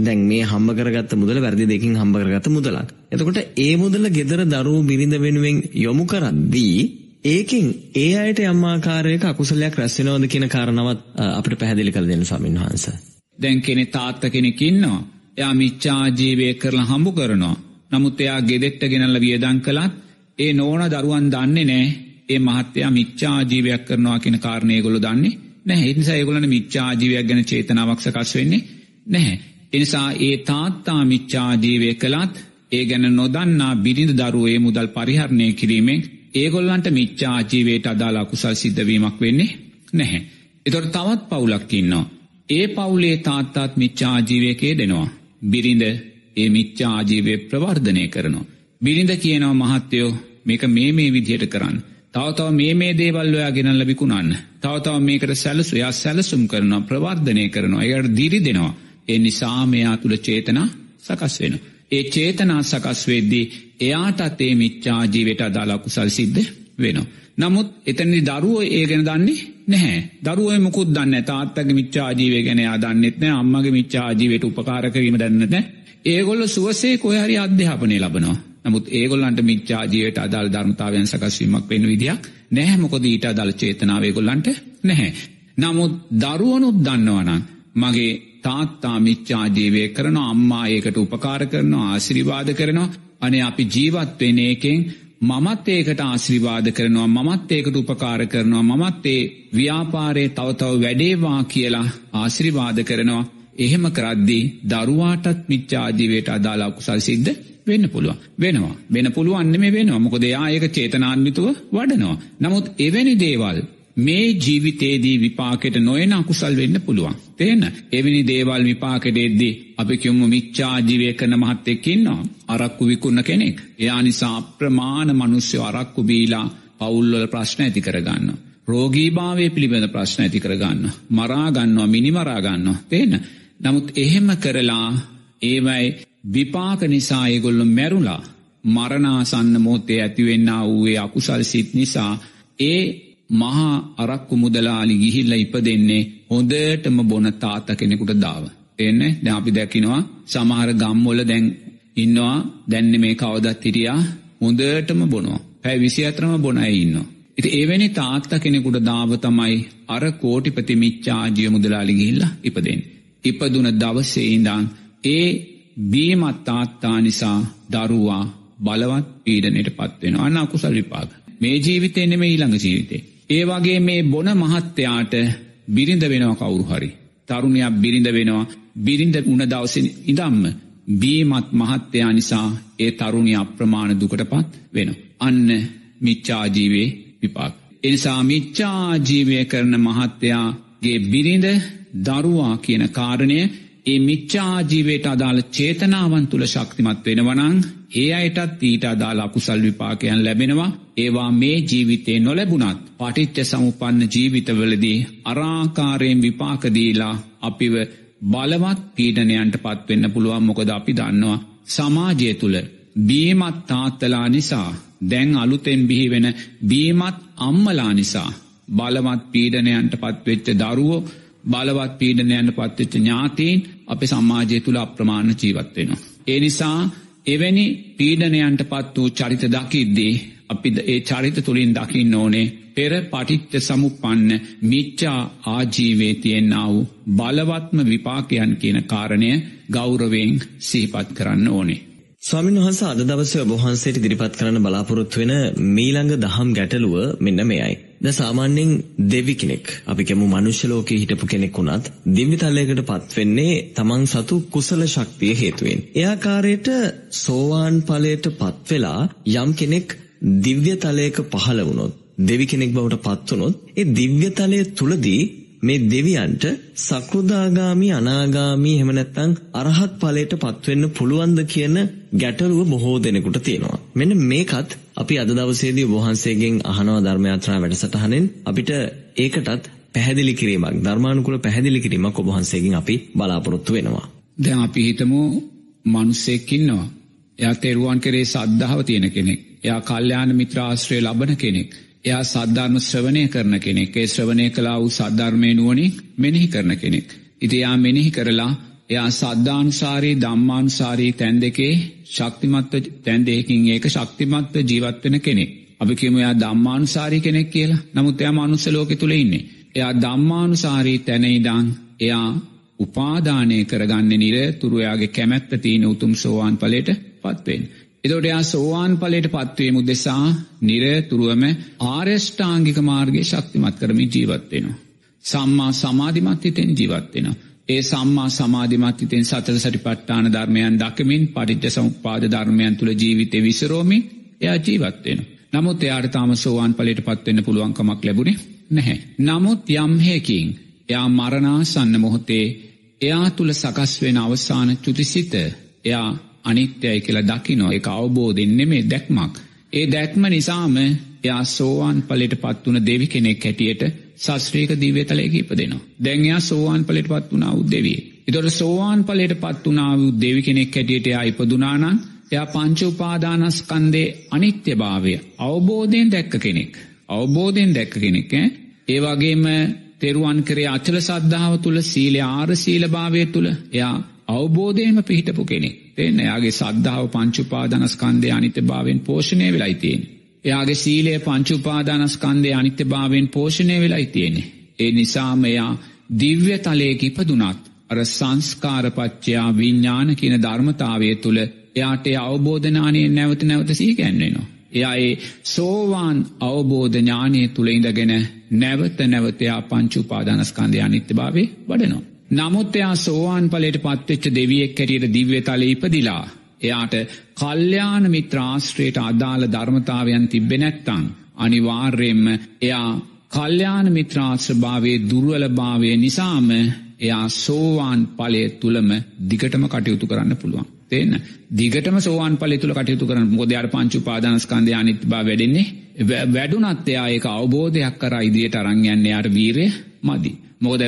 දැන් මේ හම්බ කරගත්ත මුදල වැරදි දෙකින් හම්බ කරගත්ත මුදලක්. එතකොට ඒ මුදල gedara දරුවෝ බිරිඳ වෙනුවෙන් යොමු කරද්දී ඒකෙන් ඒ අයට යම් ආකාරයක අකුසලයක් රැස් වෙනවද කියන කාරණාවත් අපිට පැහැදිලි කරලා දෙන්න ස්වාමීන් වහන්සේ. දැන් කෙනෙක් තාත්තා කෙනෙක් ඉන්නවා. එයා මිච්ඡා ජීවය කරලා හම්බ කරනවා. නමුත් එයා ගෙදෙට්ට ගෙනල්ලා වියදම් කළත් ඒ නෝන දරුවන් දන්නේ නැහැ. ඒ මහත්තයා මිච්ඡා ජීවයක් කරනවා කියන කාරණේ ඒගොල්ලෝ දන්නේ නැහැ. ඒ නිසා ඒගොල්ලන්ට මිච්ඡා ජීවයක් ගැන චේතනාවක් සකස් වෙන්නේ නැහැ. එනිසා ඒ තාත්තා මිච්ඡා ජීවය කළත් ඒ ගැන නොදන්නා බිරිඳ දරුවෝ ඒ මුදල් පරිහරණය කිරීමෙන් ඒගොල්ලන්ට මිච්ඡා ජීවයට අදාළ අකුසල් සිද්ධ වීමක් වෙන්නේ නැහැ. ඒතකොට තවත් පවුලක් ඉන්නවා. ඒ පවුලේ තාත්තාත් මිච්ඡා ජීවයකේ දෙනවා. බිරිඳ ඒ මිච්ඡා ජීවය ප්‍රවර්ධනය කරනවා. බිරිඳ කියනවා මහත්තයෝ මේක මේ මේ විදිහට කරන්න. තව තව මේ මේ දේවල් ඔයා ගෙනල්ලා විකුණන්න. තව තව මේකට සැලසු එයා සැලසුම් කරනවා ප්‍රවර්ධනය කරනවා. ඒකට දිරි දෙනවා. ඒ නිසා මෙයා තුල චේතනා සකස් වෙනවා. ඒ චේතනා සකස් වෙද්දී එයාටත් ඒ මිච්ඡා ජීවිත අදාළ කුසල් සිද්ධ වෙනවා. නමුත් එතනදි දරුවෝ ඒ ගැන දන්නේ නැහැ. දරුවෝ මුකුත් දන්නේ නැහැ. තාත්තගේ මිච්ඡා ආජීවය ගැන එයා දන්නෙත් නැහැ. අම්මගේ මිච්ඡා ආජීවයට උපකාර කිරීම දන්නේ නැහැ. ඒගොල්ලෝ සුවසේ කොහේ හරි අධ්‍යාපනය ලබනවා. නමුත් ඒගොල්ලන්ට මිච්ඡා ජීවිතයට අදාළ ධර්මතාවයන් සකස් වීමක් වෙන්න විදියක් නැහැ. මොකද ඊට අදාළ චේතනාව ඒගොල්ලන්ට නැහැ. නමුත් දරුවනුත් දන්නවනම් මගේ තාත්තා මිච්ඡා ජීවය කරනවා අම්මා ඒකට උපකාර කරනවා ආශිර්වාද කරනවා. අනේ අපි ජීවත් වෙන එකෙන් මමත් ඒකට ආශිර්වාද කරනවා මමත් ඒකට උපකාර කරනවා මමත් ඒ ව්‍යාපාරයේ තව තව වැඩේවා කියලා ආශිර්වාද කරනවා. එහෙම කරද්දී දරුවාටත් මිච්ඡාජීවයට අදාළ අකුසල් සිද්ධ වෙන්න පුළුවන්. වෙනවා. වෙන පුළුවන් නෙමෙයි වෙනවා. මොකද එයා ඒක චේතනාන්විතව වඩනවා. නමුත් එවැනි දේවල් මේ ජීවිතේදී විපාකෙට නොයන අකුසල් වෙන්න පුළුවන්. තේන්න එවැනි දේවල් විපාකෙටෙද්දී අපි කිව්වොත් මිච්ඡා ජීවය කරන මහත්තයෙක් ඉන්නවා. අරක්කු විකුණන කෙනෙක්. එයා නිසා අප්‍රමාණ මිනිස්සු අරක්කු බීලා පවුල්වල ප්‍රශ්න ඇති කරගන්නවා. රෝගීභාවය පිළිබඳ ප්‍රශ්න ඇති කරගන්න. මරා ගන්නවා මිනි මරා ගන්නවා. තේන්න. නමුත් එහෙම කරලා ඒවයි විපාක නිසා ඒගොල්ලො මැරුලා මරණාසන්න මොහොතේ ඇතිවෙන්න වූයේ අකුසල් සිත් නිසා ඒ මහා අරක්කු මුදලාලි ගිහිල්ල ඉප දෙන්නේ හොඳටම බොන තාත කෙනෙකුට දාව. එන්නේ දැ අපි දැකිනවා සමහර ගම්මොල දැන් ඉන්නවා දැන්න මේ කවදත් හිටියා හොඳටම බොනවා පැයි විසි අතරම බොනයි ඉන්න. ඉති එවැනි තාත්ත කෙනෙකුට දාව තමයි අර කෝටිපති මිච්චාජිය මුදලාලි ගිහිල්ල ඉපදෙන්. ඉපදුන දවස්සේ ඉඳං ඒ බීමත් තාත්තා නිසා දරුවා බලවත් පීඩනයට පත්වෙන අන්න අකුසල් විපාග. මේ ජීවිතය නෙම ඊළඟ ජීවිතේ. ඒ වගේ මේ බොන මහත්තයාට බිරිඳ වෙනවා කවුරු හරි. තරුණයක් බිරිඳ වෙනවා බිරිඳ උන දවසෙන ඉදම්ම බීමත් මහත්තයා නිසා ඒ තරුණි අප්‍රමාණ දුකට පත් වෙන. අන්න මිච්චාජීවේ විපාක්. එනිසා මිච්චාජීවය කරන මහත්තයාගේ බිරිඳ දරුවා කියන කාරණය ඒ මිච්චාජීවයට අදාළ චේතනාවන් තුළ ශක්තිමත් වෙනවනං ඒ අයටත් ඊට අදාළ අකුසල් විපාකයන් ලැබෙනවා. ඒවා මේ ජීවිතේ නොලැබුණත් පටිච්ච සමුපන්න ජීවිතවලදී අරාකාරයෙන් විපාකදීලා අපිව බලවත් පීඩනයන්ට පත්වෙන්න පුළුවන්. මොකද අපි දන්නවා සමාජය තුළ බීමත් තාත්තලා නිසා දැන් අලුතෙන් බිහිවෙන බීමත් අම්මලා නිසා බලවත් පීඩනයන්ට පත්වෙච්ච දරුවෝ බලවත් පීඩනයන්න පත්වෙච්ච ඥාතීන් අප සමාජය තුළ අප්‍රමාණ ජීවත්වෙනවා. ඒ නිසා එවැනි පීඩනයන්ට පත් වූ චරිත දකිද්දී අපි ඒ චරිත තුළින් දකින්න ඕනේ පෙර පටිච්ච සමුපන්න මිච්චා ආජීවේ තියෙන්න්න වූ බලවත්ම විපාකයන් කියන කාරණය ගෞරවෙන් සීපත් කරන්න ඕනේ. ස්වාමීන් වහන්ස අද දවසේ ඔබ වහන්සේට ඉදිරිපත් කරන්න බලාපොරොත්තු වෙන මීළඟ දහම් ගැටලුව මෙන්න මෙයයි. දැන් සාමාන්‍යයෙන් දෙවි කෙනෙක් අපි කියමු මනුෂ්‍ය ලෝකේ හිටපු කෙනෙක් වුණත් දිව්‍ය තලයකට පත් වෙන්නේ තමන් සතු කුසල ශක්තිය හේතුවෙන්. ඒ ආකාරයට සෝවාන් ඵලයට පත් වෙලා යම් කෙනෙක් දිව්‍ය තලයක පහළ වුණොත් දෙවි කෙනෙක් බවට පත් වුණොත් ඒ දිව්‍ය තලය තුලදී මේ දෙවියන්ට සකෘදාගාමි අනාගාමි එහෙම නැත්නම් අරහත් ඵලයට පත්වෙන්න පුළුවන්ද කියන ගැටලුව බොහෝ දෙනෙකුට තියෙනවා. මෙන්න මේකත් අපි අද දවසේදී ඔබ වහන්සේගෙන් අහනවා ධර්ම යාත්‍රා වැඩසටහනෙන් අපිට ඒකටත් පැහැදිලි කිරීමක් ධර්මානුකූල පැහැදිලි කිරීමක් ඔබ වහන්සේගෙන් අපි බලාපොරොත්තු වෙනවා. දැන් අපි හිතමු මිනිසෙක් ඉන්නවා. එයා තෙරුවන් කෙරේ සද්ධාව තියෙන කෙනෙක්. එයා කල්යාණ මිත්‍ර ආශ්‍රය ලබන කෙනෙක්. එයා සද්ධර්ම ශ්‍රවණය කරන කෙනෙක් ඒ ශ්‍රවණය කලා වූ සද්ධර්මය නුවනින් මෙනෙහි කරන කෙනෙක්. ඉති එයා මෙනෙහි කරලා එයා සද්ධානුසාරී දම්මානුසාරී තැන් දෙකේ ශක්තිමත්ව තැන් දෙකින් ඒක ශක්තිමත්ව ජීවත්වෙන කෙනෙක්. අපි කියමු එයා දම්මානුසාරී කෙනෙක් කියලා නමුත් එයා මනුස්ස ලෝකෙ තුළ ඉන්නේ. එයා දම්මානුසාරී තැනයිදං එයා උපාදානය කරගන්න නිර තුරුයාගේ කැමැත්ත තියෙන උතුම් සෝවාන් පලට පත්වෙන්. එතොට එයා සෝවාන් පලට පත්වීම උදෙසා නිරතුරුවම ආර්යෂ්ඨාංගික මාර්ගය ශක්තිමත් කරමින් ජීවත්වෙනවා. සම්මා සමාධිමත්හිතෙන් ජීවත්වෙනවා. ඒ සම්මා සමාධිමත්හිතෙන් සතර සටි පට්ටාන ධර්මයන් දකමින් පටිච්ච සමුපාද ධර්මයන් තුළ ජීවිතය විසරෝමි එයා ජීවත්වෙන. නමුත් එයාට තාම සෝවාන් පලට පත්වෙන්න පුළුවන්කමක් ලැබුණේ නැහැ. නමුත් යම්හයකින් එයා මරණාසන්න මොහොතේ එයා තුළ සකස් වෙන අවසාන චුතිසිත එයා අනිත්‍යයි කියලා දකිනෝ එක අවබෝධෙන් නෙමේ දැක්මක්. ඒ දැක්ම නිසාම එයා සෝවාන් පලට පත්වන දෙවි කෙනෙක් හැටියට සස්ත්‍රීක දීවතලයක ඉපදෙනවා. දැන් එයා සෝවාන් පලට පත් වනා උදෙවී. එතොට සෝවාන් පලට පත් වනා වූ දෙවි කෙනෙක් හැටියට එයා ඉපදුනානම් එයා පංච උපාදානස්කන්දේ අනිත්‍ය භාවය අවබෝධයෙන් දැක්ක කෙනෙක්. අවබෝධයෙන් දැක්ක කෙනෙක් ඒ වගේම තෙරුවන් කරේ අචල සද්ධාව තුළ සීලය ආර සීල භාවය තුළ එයා අවබෝධයම පිහිටපු කෙනෙක් තිෙන්න එයාගේ සද්ධාව පංචුපාදනස්කන්දය අනිත්‍ය භාවෙන් පෝෂණය වෙලයි තියෙන. එයාගේ සීලය පංචුපාදානස්කන්දය අනිත්‍ය භාවෙන් පෝෂණය වෙලයි තියෙනෙ. ඒ නිසාම එයා දිව්‍ය තලයක ඉපදුනත් අර සංස්කාරපච්චයා විඤ්ඥාන කියන ධර්මතාවය තුළ එයාට අවබෝධනානය නැවත නැවත සීකැන්වෙනවා. එයා ඒ සෝවාන් අවබෝධ ඥානය තුළ ඉඳගෙන නැවත නැවතයා පංචුපාදානස්කන්දය අනිත්‍ය භාවේ වඩනවා. නමුත් එයා සෝවාන් පලට පත්වෙච්ච දෙවියෙක් කැටියට දිව්‍ය තල ඉපදිලා. එයාට කල්්‍යාන මිත්‍රාශ්‍රයට අදාළ ධර්මතාවයන් තිබ්බෙ නැත්තං. අනිවාර්යෙන්ම එයා කල්්‍යාන මිත්‍රාශ්‍රභාවේ දුර්වලභාවය නිසාම එයා සෝවාන් පලය තුළම දිගටම කටයුතු කරන්න පුළුවන්. තියන්න දිගටම සෝවාන් පලි තුළ කටයුතු කරන මොදයාර පංචු පාදානස්කන්දය අනිත් බා වැඩෙන්නේ වැඩුනත් එයා ඒක අවබෝධයක් කර ඉදියට අරංයන්න යාට වීරය මදි. මොද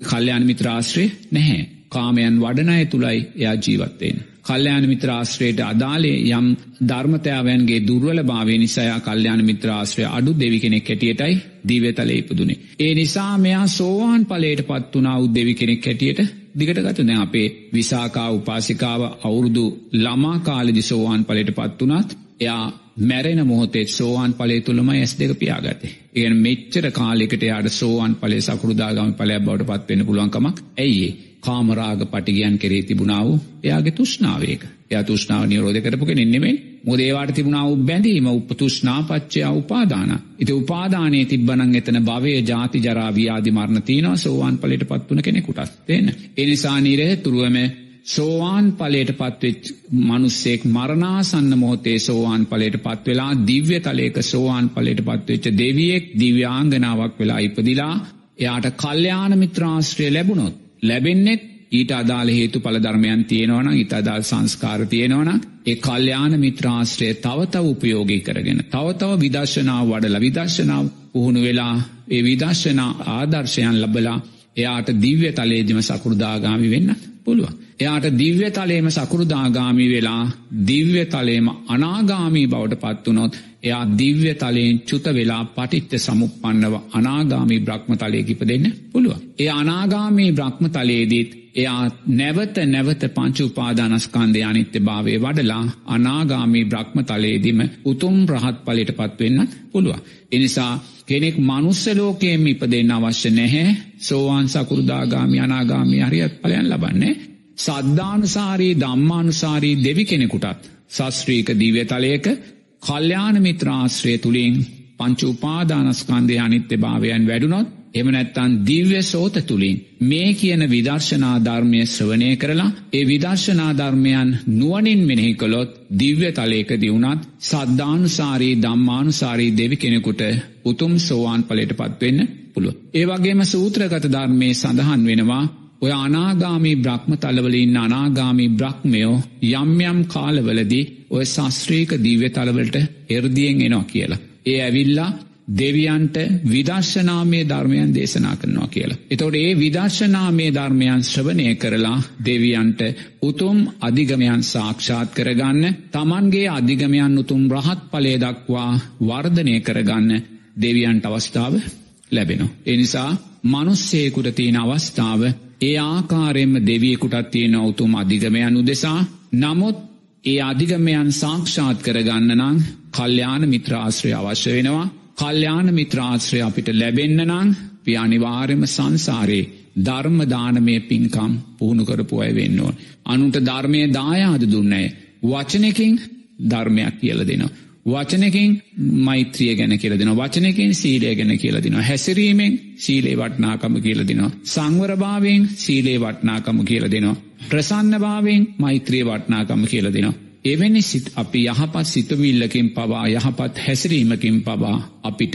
කල්්‍යයාන මිත්‍රාශ්‍රය නැහැ. කාමයන් වඩනය තුළයි එයා ජීවත්තයෙන්. කල්්‍යයාන මිත්‍රාශ්‍රයට අදාලේ යම් ධර්මතයාවයන්ගේ දුර්වල භාවය නිසායා කල්්‍යයාන මිත්‍රාශ්‍රය අඩු දෙවි කෙනෙක් හැටියටයි දීවතල ඉපදුනේ. ඒ නිසා මෙයා සෝවාන් පලට පත් වනා උත් දෙවි කෙනෙක් හැටියට දිගට ගතු දැ අපේ විසාකා උපාසිකාව අවුරුදු ළමා කාලෙදි සෝවාන් පලට පත් වනත් එයා මැරෙන මොහොතේ සෝවාන් පලේ තුළම ඇස් දෙක පියාගත. එගෙන මෙච්චර කාලෙකට යාට සෝවාන් පලේ සකරුදාගම පලයක් බවට පත්වෙන්න පුළුවන්කමක් ඇයිඒ කාමරාග පටිගයන් කෙරේ තිබුණාව එයාගේ තුෂ්නාවේක ය තුෂ්නාව නිරෝධ කරපු කෙනෙන්නෙමේ මොදේවාට තිබුණාව බැඳීම උප තුෂ්නාපච්චයා උපාදාන. ඉති උපාදානය තිබ්බනං එතන භවය ජාති ජරාවියාදි මරණ තියනවා සෝවාන් පලට පත්වන කෙනෙකුටත් තියෙන. එනිසා නිරේ තුරුවම සෝවාන් පලට පත්වෙච් මනුස්සෙක් මරණාසන්න මොහොතේ සෝවාන් පලට පත්වෙලා දිව්‍ය තලේක සෝවාන් පලට පත්වෙච්ච දෙවියෙක් දිව්‍යාංගනාවක් වෙලා ඉපදිලා එයාට කල්්‍යාන මිත්‍රාශ්‍රය ලැබුණොත් ලැබෙන්නෙත් ඊට අදාළ හේතු පල ධර්මයන් තියෙනවන ඉත අදාල් සංස්කාර තියෙනවන ඒ කල්්‍යාන මිත්‍රාශ්‍රය තවතව උපයෝගී කරගෙන තවතව විදර්ශනාව වඩල විදර්ශනාව පුහුණු වෙලා ඒ විදර්ශනා ආදර්ශයන් ලබලා එයාට දිව්‍ය තලේදිම සකෘදාගාමි වෙන්න පුළුවන්. එයාට දිව්‍ය තලේම සකෘදාගාමි වෙලා දිව්‍ය තලේම අනාගාමී බවට පත්වනොත් එයා දිව්‍ය තලයෙන් චුත වෙලා පටිත්ත සමුපන්නව අනාගාමී බ්‍රහ්ම තලයකිප දෙන්න පුළුව. ඒ අනාගාමී බ්‍රහ්ම තලයේදීත් එයා නැවත නැවත පංචුපාදානස්කන්දය අනිත්‍ය භාවය වඩලා අනාගාමී බ්‍රහ්ම තලයේදිම උතුම් රහත් පලට පත්වෙන්න පුළුව. එනිසා කෙනෙක් මනුස්සලෝකයෙන් ඉපදෙන් අවශ්‍ය නැහැ සෝවාන් සකුරුදාගාමි අනාගාමි හරිත් පලයන් ලබන්නේ. සද්ධානුසාරී දම්මානුසාරී දෙවි කෙනෙකුටත් සස්ත්‍රීක දීවතලයක කල්්‍යාන මිත්‍රාශ්‍රය තුළින් පංචු උපාදානස්කන්දය අනිත්‍ය භාවයන් වැඩුණොත් එම නැත්තන් දිව්‍ය සෝත තුළින් මේ කියන විදර්ශනා ධර්මය ශ්‍රවනය කරලා ඒ විදර්ශනා ධර්මයන් නුවනින් මෙනෙහි කොළොත් දිව්‍ය තලේක දිවුණත් සද්ධානුසාරී දම්මානුසාරී දෙවි කෙනෙකුට උතුම් සෝවාන් පලට පත්වෙන්න පුළුව. ඒ වගේම සූත්‍රගත ධර්මය සඳහන් වෙනවා ඔය අනාගාමී බ්‍රහ්ම තලවලින් අනාගාමී බ්‍රහ්මයෝ යම් යම් කාලවලදී ඔය ශස්ත්‍රීක දීව්‍ය තලවලට එරදියෙන් එනවා කියලා. ඒ ඇවිල්ලා දෙවියන්ට විදර්ශනාමය ධර්මයන් දේශනා කරනවා කියලා. එතොට ඒ විදර්ශනාමය ධර්මයන් ශ්‍රවනය කරලා දෙවියන්ට උතුම් අධිගමයන් සාක්ෂාත් කරගන්න තමන්ගේ අධිගමයන් උතුම් රහත් පලේ දක්වා වර්ධනය කරගන්න දෙවියන්ට අවස්ථාව ලැබෙනවා. එනිසා මනුස්සේකුට තියෙන අවස්ථාව ඒ ආකාරයෙන්ම දෙවියෙකුටත් තියෙන උතුම් අධිගමයන් උදෙසා නමුත් ඒ අධිගමයන් සාක්ෂාත් කරගන්න නං කල්්‍යාන මිත්‍රාශ්‍රය අවශ්‍ය වෙනවා කල්්‍යාන මිත්‍රාශ්‍රය අපිට ලැබෙන්න්න නං පියානිවාර්යම සංසාරයේ ධර්මදානමය පින්කම් පුහුණු කරපු අය වෙන්න ඕන. අනුන්ට ධර්මය දායාද දුන්නේ. වචනකින් ධර්මයක් කියල දෙනවා. වචනකින් මෛත්‍රිය ගැන කියල දෙන වචනකින් සීලය ගැන කියල දෙන හැසිරීමෙන් සීලේ වටනාකම කියල දෙනවා. සංවරභාවෙන් සීලේ වටනාකම කියල දෙනවා. ප්‍රසන්නභාවෙන් මෛත්‍රිය වටනාකම කියල දෙනවා. එවැනි සිත් අපි යහපත් සිතවිල්ලකින් පවා යහපත් හැසිරීමකින් පවා අපිට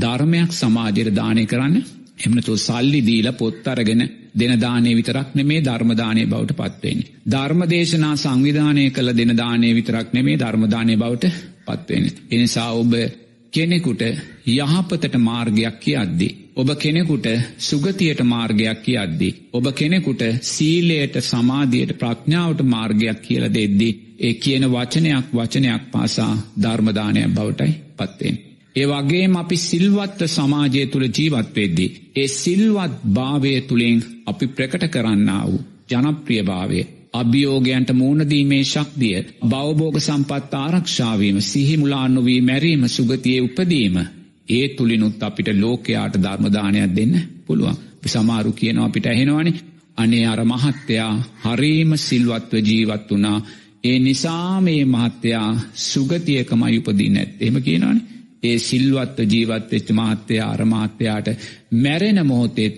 ධර්මයක් සමාජයට දානය කරන්න එමනතු සල්ලි දීල පොත්තරගෙන දෙනදානය විතරක් නෙමේ ධර්මදානය බවට පත්වෙන්නේ. ධර්මදේශනා සංවිධානය කළ දෙනදානය විතරක් නෙමේ ධර්මදානය බවට පත්වෙන. එනිසා ඔබ කෙනෙකුට යහපතට මාර්ගයක් කියද්දි. ඔබ කෙනෙකුට සුගතියට මාර්ගයක් කියද්දි. ඔබ කෙනෙකුට සීලයට සමාධියයට ප්‍රඥාවට මාර්ගයක් කියල දෙද්දි. ඒ කියන වචනයක් වචනයක් පාසා ධර්මදානයක් බවටයි පත්තෙන්. ඒ වගේම අපි සිල්වත්ව සමාජය තුළ ජීවත්වෙද්දී. ඒ සිල්වත් භාවය තුළින් අපි ප්‍රකට කරන්න වූ ජනප්‍රියභාවය අභියෝගයන්ට මූුණදීමේ ශක්තිය බවබෝග සම්පත් ආරක්ෂාවීම සිහිමුලාන්නොවී මැරීම සුගතිය උපදීම. ඒ තුළිනුත් අපිට ලෝකයාට ධර්මදානයක් දෙන්න පුළුවන්. සමාරු කියනවා අපිට ඇහෙනවානි අනේ අර මහත්තයා හරීම සිල්වත්ව ජීවත් වනා ඒ නිසා මේ මහත්තයා සුගතියකමයි උපදී නැත් එම කියනවානි. ඒ සිල්වත්ව ජීවත්වෙච්ච මහත්තයා අරමාත්‍යයාට මැරෙන මොහොතෙත්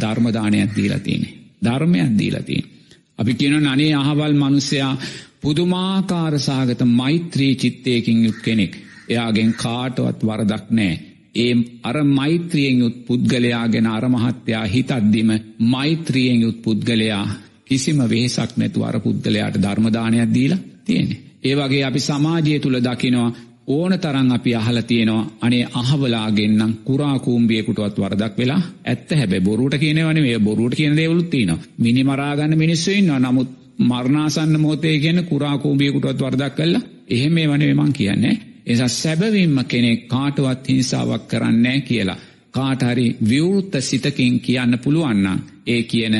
ධර්මදානයක් දීලතිනේ ධර්මයක් දීලතින් අපි කියන අනේ අහවල් මනුස්සයා පුදුමාකාර සාගත මෛත්‍රී චිත්තයකින් යුත් කෙනෙක්. එයාගෙන් කාටවත් වරදක් නෑ. ඒ අර මෛත්‍රියෙන් යුත් පුද්ගලයාගෙන අරමහත්තයා හිතද්දිම මෛත්‍රියෙන් යුත් පුද්ගලයා කිසිම වෙහසක් නැතු අර පුද්ගලයාට ධර්මදානයක් දීලා තියෙනෙ. ඒ වගේ අපි සමාජය තුළ දකිනවා ඕන තරන් අපි අහල තියෙනවා අනේ අහවලාගෙන්න්නම් කුරාකූම්ියකුටවත් වරදක් වෙලා ඇත්ත හැබ බොරුට කියනවන මේ බොරුට කියන දේවලුත්තින මිනි මරාගන්න මිනිස්සුවන්න නමුත් මර්ණාසන්න මෝතය කියන කුරාකූම්ියකුටවත් වරදක් කල්ලා එහෙම මේ වනේ මං කියන්නේ. එසා සැබවින්ම කෙනෙක් කාටවත් හිංසාවක් කරන්නේ කියලා. කාටහරි විවෘත්ත සිතකින් කියන්න පුළුවන්නම් ඒ කියන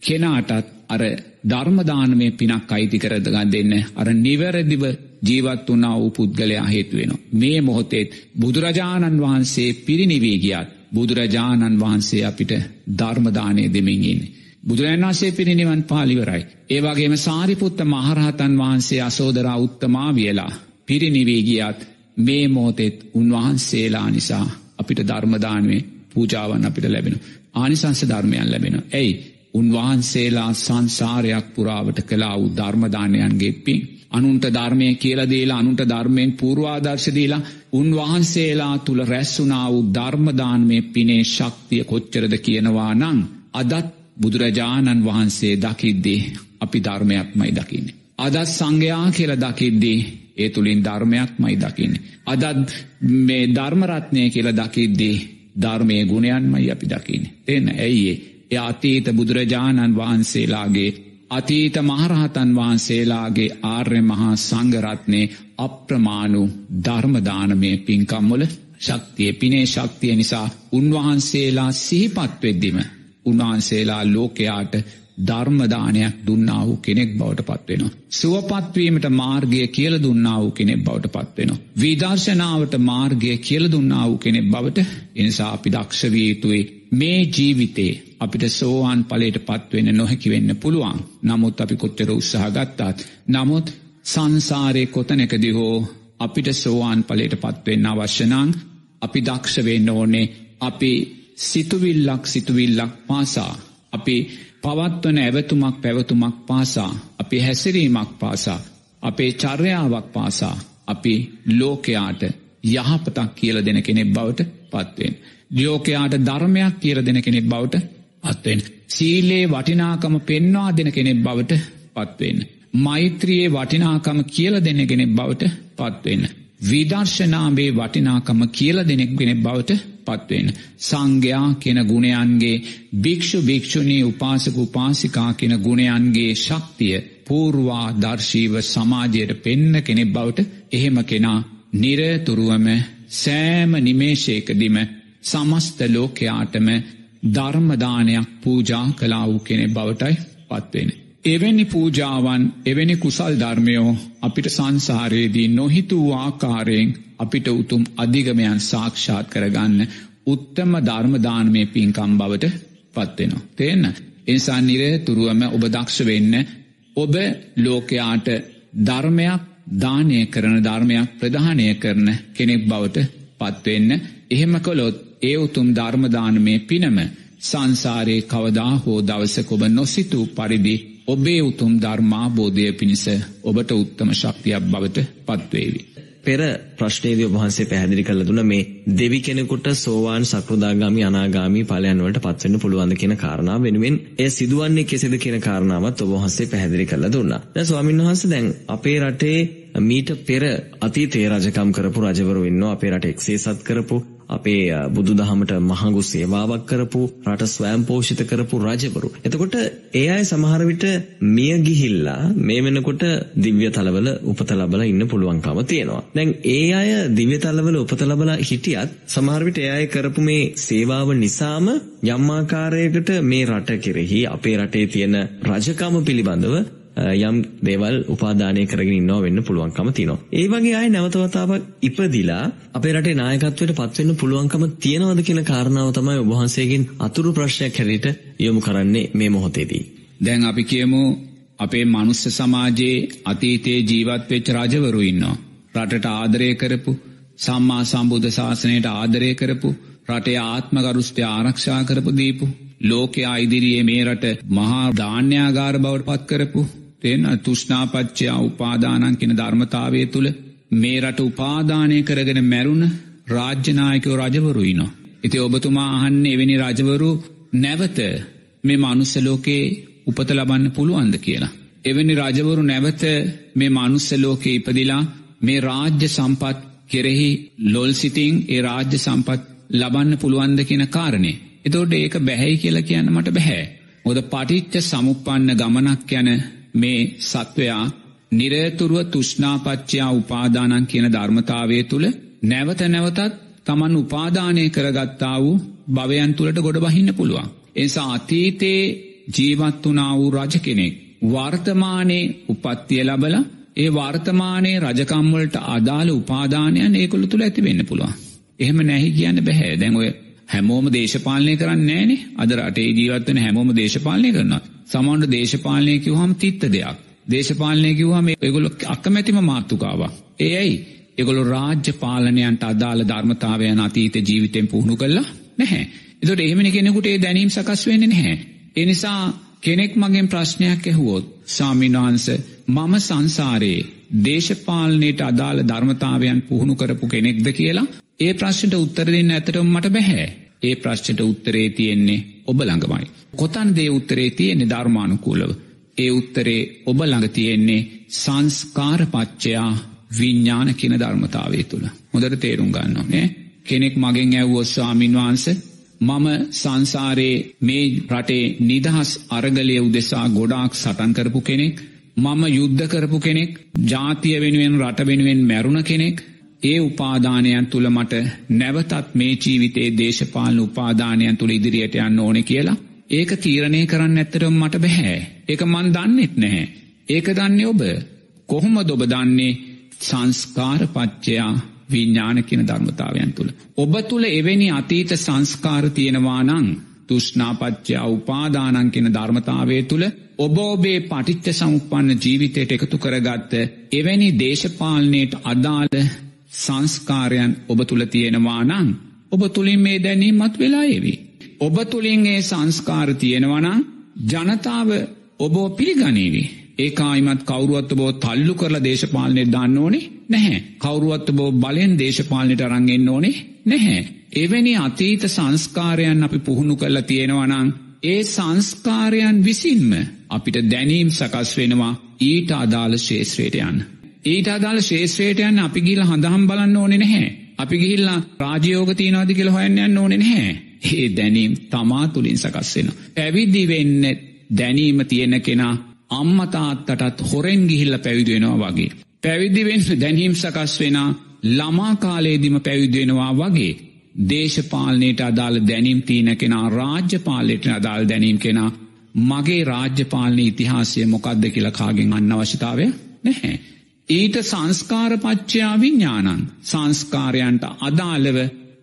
කෙනාටත් අර ධර්මදානමය පිනක් අයිති කරදගන් දෙන්න. අර නිවැරදිව ජීවත් වනා වූ පුද්ගලයා හේතුවෙනවා. මේ මොහොතේත් බුදුරජාණන් වහන්සේ පිරිනිවී ගියත් බුදුරජාණන් වහන්සේ අපිට ධර්මදානය දෙමින්ගන්නේ. බුදුරන් වහන්සේ පිරිනිවන් පාලිවරයි. ඒවගේම සාරිපුත්ත මහරහතන් වහන්සේ අසෝදරා උත්තමා වියලා පිරිනිවී ගියත් මේ මෝතෙත් උන්වහන්සේලා නිසා අපිට ධර්මදානුවේ පූජාවන් අපිට ලැබෙන. ආනිසංස ධර්මයන් ලැබෙන. ඇයි උන්වහන්සේලා සංසාරයක් පුරාවට කලා වූ ධර්මදානයන්ගේ පින්. අනුන්ට ධර්මය කියල දේලා අනුන්ට ධර්මයෙන් පූර්වාදර්ශදීලා උන්වහන්සේලා තුළ රැස්සුනා වූ ධර්මදානමය පිනේ ශක්තිය කොච්චරද කියනවා නං අදත් බුදුරජාණන් වහන්සේ දකිද්දේ අපි ධර්මයක් මයි දකින්නේ. අදත් සංඝයා කියල දකිද්දී ඒ තුළින් ධර්මයක් මයි දකින්නේ. අදත් මේ ධර්මරත්නය කියල දකිද්දී ධර්මය ගුණයන්මයි අපි දකින්නේ. එන්න ඇයිඒ එ අතීත බුදුරජාණන් වහන්සේලාගේ අතීත මහරහතන් වහන්සේලාගේ ආර්ය මහා සංගරත්නය අප්‍රමාණු ධර්මදානමය පින්කම්වල ශක්තිය පිනේ ශක්තිය නිසා උන්වහන්සේලා සිහිපත්වෙද්දිම උන්වහන්සේලා ලෝකයාට ධර්මදානයක් දුන්නා වූ කෙනෙක් බවට පත්වෙනවා. සුවපත්වීමට මාර්ගය කියල දුන්නා වූ කෙනෙක් බවට පත්වෙනවා. විදර්ශනාවට මාර්ගය කියල දුන්නා වූ කෙනෙක් බවට එනිසා අපි දක්ෂවී යුතුයි මේ ජීවිතේ අපිට සෝවාන් පලට පත්වෙන්න නොහැකි වෙන්න පුළුවන්. නමුත් අපි කොච්චර උත්සාහ ගත්තාත්. නමුත් සංසාරය කොතනැකදි හෝ අපිට සෝවාන් පලට පත්වෙන්න අවශ්‍යනං අපි දක්ෂ වෙන්න ඕනේ අපි සිතුවිල්ලක් සිතුවිල්ලක් පාසා. අපි පවත්වන ඇවතුමක් පැවතුමක් පාසා. අපි හැසිරීමක් පාසා. අපේ චර්යාවක් පාසා. අපි ලෝකයාට යහපතක් කියල දෙන කෙනෙක් බවට පත්වෙන්. ලෝකයාට ධර්මයක් කියර දෙන කෙනෙක් බවට පත්වෙන්. සීලේ වටිනාකම පෙන්වා දෙන කෙනෙක් බවට පත්වෙන්න. මෛත්‍රයේ වටිනාකම කියල දෙන කෙනෙක් බවට පත්වෙන්න. විදර්ශනාවේ වටිනාකම කියල දෙනෙක් කෙනෙක් බවට පත්වෙන්. සංඝයා කෙන ගුණයන්ගේ භික්‍ෂු භික්‍ෂුණී උපාසක උපාසිකා කෙන ගුණයන්ගේ ශක්තිය පූර්වා දර්ශීව සමාජයට පෙන්න කෙනෙක් බවට එහෙම කෙනා නිරතුරුවම සෑම නිමේශයකදිම සමස්ත ලෝකයාටම ධර්මදානයක් පූජා කලා වූ කෙනෙ බවටයි පත්වෙන. එවැනි පූජාවන් එවැනි කුසල් ධර්මයෝ අපිට සංසාරයේදී නොහිතුූ ආකාරයෙන් අපිට උතුම් අධිගමයන් සාක්ෂාත් කරගන්න උත්තම ධර්මදානමය පින්කම් බවට පත්වෙනවා. තියන්න. එනිසා නිරය තුරුවම ඔබ දක්ෂ වෙන්න ඔබ ලෝකයාට ධර්මයක් දානය කරන ධර්මයක් ප්‍රධානය කරන කෙනෙක් බවට පත්වෙන්න එහෙම කොළොත් ඒ උතුම් ධර්මදානමය පිනම සංසාරයේ කවදා හෝ දවසක ඔබ නොසිතූ පරිදි ඔබේ උතුම් ධර්මාබෝධය පිණිස ඔබට උත්තම ශක්තියක් බවට පත්වේවි. පෙර ප්‍රශ්නේදී ඔබ වහන්සේ පැහැදිලි කරලා දුන්න මේ දෙවි කෙනෙකුට සෝවාන් සකෘදාගාමි අනාගාමි ඵලයන් වලට පත් වෙන්න පුළුවන්ද කියන කාරණාව වෙනුවෙන් එය සිදුවන්නේ කෙසේද කියන කාරණාවත් ඔබ වහන්සේ පැහැදිලි කරලා දුන්නා. දැන් ස්වාමීන් වහන්සේ දැන් අපේ රටේ මීට පෙර අතීතයේ රජකම් කරපු රජවරු ඉන්නවා අපේ රට එක්සේසත් කරපු අපේ බුදුදහමට මහඟු සේවාවක් කරපු රට ස්වයං පෝෂිත කරපු රජවරු. එතකොට ඒ අය සමහර විට මිය ගිහිල්ලා මේ වෙනකොට දිව්‍ය තලවල උපත ලබලා ඉන්න පුළුවන්කම තියෙනවා. දැන් ඒ අය දිව්‍ය තලවල උපත ලබලා හිටියත් සමහර විට ඒ අය කරපු මේ සේවාව නිසාම යම් ආකාරයකට මේ රට කෙරෙහි අපේ රටේ තියෙන රජකම පිළිබඳව යම් දේවල් උපාදානය කරගෙන ඉන්නවා වෙන්න පුළුවන්කම තියෙනවා. ඒ වගේ අය නැවත වතාවක් ඉපදිලා අපේ රටේ නායකත්වයට පත් වෙන්න පුළුවන්කම තියනවද කියන කාරණාව තමයි ඔබ වහන්සේගෙන් අතුරු ප්‍රශ්නයක් හැටියට යොමු කරන්නේ මේ මොහොතේදී. දැන් අපි කියමු අපේ මනුස්ස සමාජයේ අතීතයේ ජීවත් වෙච්ච රජවරු ඉන්නවා. රටට ආදරය කරපු සම්මා සම්බුද්ධ ශාසනයට ආදරය කරපු රටේ ආත්ම ගරුස්ටය ආරක්ෂා කරපු දීපු ලෝකයා ඉදිරියේ මේ රට මහා ධාන්‍යාගාර බවට පත් කරපු තියෙන තුෂ්නාපච්චයා උපාදානන් කෙන ධර්මතාවය තුළ මේ රට උපාදානය කරගෙන මැරුණ රාජ්‍යනායකෝ රජවරුයිනවා. ඉති ඔබතුමා අහන්න එවැනි රජවරු නැවත මේ මනුස්සලෝකයේ උපත ලබන්න පුළුවන්ද කියලා. එවැනි රජවරු නැවත මේ මනුස්සලෝකයේ ඉපදිලා මේ රාජ්‍ය සම්පත් කෙරෙහි ලොල් සිතිං ඒ රාජ්‍ය සම්පත් ලබන්න පුළුවන්ද කියන කාරණේ. එතෝට ඒක බැහැයි කියලා කියන්න මට බැහැ. ඔද පටිච්ච සමුපන්න ගමනක් යන මේ සත්වයා නිරේතුරුව තුෂ්නාපච්චයා උපාදානන් කියන ධර්මතාවය තුළ නැවත නැවතත් තමන් උපාදානය කරගත්තා වූ භවයන් තුළට ගොඩ බහින්න පුළුවන්. එසා අතීතයේ ජීවත් වනා වූ රජ කෙනෙක්. වර්තමානයේ උපත්තිය ලබල ඒ වර්තමානයේ රජකම්වලට අදාළ උපාදානයන් ඒකොළ තුළ ඇති වෙන්න පුළුවන්. එහෙම නැහි කියන්න බැහැ දැන්ඔය හැමෝම දේශපාලනය කරන්න නෑනේ අද රටේ ජීවත්වන හැමෝම දේශපාලනය කරනවා. සමන්ට දේශපාලනය කිවහම තිත්ත දෙයක්. දේශපාලනය කිවහම ඒගොලො අක්කමැතිම මාත්තුකාව. ඒ ඇයි එගොලු රාජ්‍ය පාලනයන්ට අදාළ ධර්මතාවයන අතීත ජීවිතයෙන් පුහුණු කල්ලා නැහැ. එතොට එහෙමනි කෙනෙකුට ඒ දැනීම් සකස් වෙන්න නැහැ. එනිසා කෙනෙක් මගෙන් ප්‍රශ්නයක් ඇහුවොත් සාමින්වහන්ස මම සංසාරයේ දේශපාලනයට අදාළ ධර්මතාවයන් පුහුණු කරපු කෙනෙක්ද කියලා ඒ ප්‍රශ්නට උත්තර දෙන්න ඇතරම් මට බැහැ. ඒ ප්‍රශ්නට උත්තරේ තියෙන්නේ ඔබ ළඟමයි. කොතන් දේ උත්තරේ තියෙන්නේ ධර්මානුකූලව. ඒ උත්තරේ ඔබ ළඟ තියෙන්නේ සංස්කාරපච්චයා විඤ්ඥාන කියන ධර්මතාවේ තුළ. හොදට තේරුම් ගන්න නේ කෙනෙක් මගෙන් ඇව්වෝ ස්වාමින් වහන්ස මම සංසාරයේ මේ රටේ නිදහස් අරගලය උදෙසා ගොඩාක් සටන් කරපු කෙනෙක් මම යුද්ධ කරපු කෙනෙක් ජාතිය වෙනුවෙන් රට වෙනුවෙන් මැරුණ කෙනෙක් ඒ උපාදානයන් තුළ මට නැවතත් මේ ජීවිතේ දේශපාලන උපාදානයන් තුළ ඉදිරියට යන්න ඕනෙ කියලා ඒක තීරණය කරන්න ඇත්තරම් මට බැහැ ඒක මන් දන්නෙත් නැහැ ඒක දන්නේ ඔබ කොහොම දොබ දන්නේ සංස්කාරපච්චයා විඤ්ඥාන කියන ධර්මතාවයන් තුළ. ඔබ තුළ එවැනි අතීත සංස්කාර තියෙනවා නං තුෂ්නාපච්චා උපාදානන් කෙන ධර්මතාවය තුළ ඔබ ඔබේ පටිච්ච සමුපන්න ජීවිතයට එකතු කරගත්ත එවැනි දේශපාලනයට අදාළ සංස්කාරයන් ඔබ තුළ තියෙනවා නං ඔබ තුළින් මේ දැනීමත් වෙලා එවි. ඔබ තුළින් ඒ සංස්කාර තියෙනවනම් ජනතාව ඔබෝ පිළිගනීවී. ඒකායිමත් කවරුවත්ත බෝ තල්ලු කරලා දේශපාලනය දන්න ඕනේ නැහැ. කවරුවත්ත බෝ බලෙන් දේශපාලනයට අරංගෙන්න්න ඕනේ නැහැ. එවැනි අතීත සංස්කාරයන් අපි පුහුණු කරලා තියෙනවනං ඒ සංස්කාරයන් විසින්ම අපිට දැනීම් සකස් වෙනවා ඊට අදාළ ශේත්‍රයට යන්න. ඊට අදාළ ශේත්‍රයට යන්න අපි ගිල හඳහම් බලන්න ඕනෙ නැහැ. අපි ගිහිල්ලා රාජයෝග තියනවාද කියල හොයන්න යන්න ඕනෙ නැහැ. ඒ දැනීම් තමා තුළින් සකස් වෙන. පැවිදි වෙන්න දැනීම තියෙන කෙනා අම්මතාත්තටත් හොරෙන් ගිහිල්ල පැවිදිවෙනවා වගේ. පැවිදිවෙන් දැනීම් සකස් වෙන ළමා කාලේදිම පැවිදිවෙනවා වගේ. දේශපාලනයට අදාළ දැනීම් තියන කෙනා රාජ්‍යපාලයට අදාළ දැනීම් කෙනා මගේ රාජ්‍යපාලන ඉතිහාසය මොකක්ද කියලා කාගෙන් අන්න අවශ්‍යතාවය නැහැ. ඊට සංස්කාරපච්චයා විඤ්ඥානන් සංස්කාරයන්ට අදාළව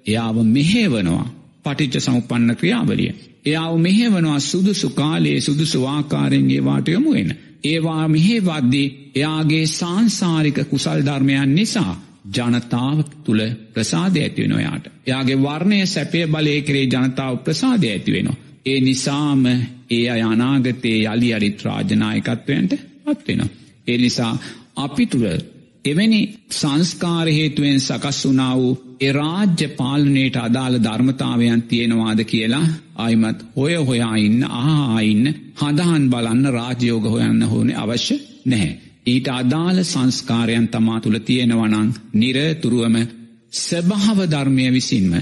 එයාව මෙහේවනවා පටිච්ච සමුපන්න ක්‍රියාවලිය. එයාව මෙහෙවනවා සුදුසු කාලයේ සුදුසු ආකාරෙන්ගේ වාට යොමුුවෙන. ඒවා මෙහෙවද්දී එයාගේ සංසාරික කුසල් ධර්මයන් නිසා ජනතාව තුළ ප්‍රසාධ ඇතිවෙන ඔයාට. එයාගේ වර්ණය සැපය බලය කරේ ජනතාව ප්‍රසාධය ඇතිවෙනවා. ඒ නිසාම ඒ අය අනාගතයේ යළි අරිත් රාජනායකත්වයන්ට පත්වෙනවා. ඒ නිසා අපි තුළ එවැනි සංස්කාර හේතුවෙන් සකස් වුනා වූ එරාජ්‍ය පාලනයට අදාළ ධර්මතාවයන් තියෙනවාද කියලා අයිමත් හොය හොයා ඉන්න ආයින්න හදහන් බලන්න රාජයෝග හොයන්න හෝනේ අවශ්‍ය නැහැ. ඊට අදාළ සංස්කාරයන් තමා තුළ තියෙනවනං නිරතුරුවම ස්වභාව ධර්මය විසින්ම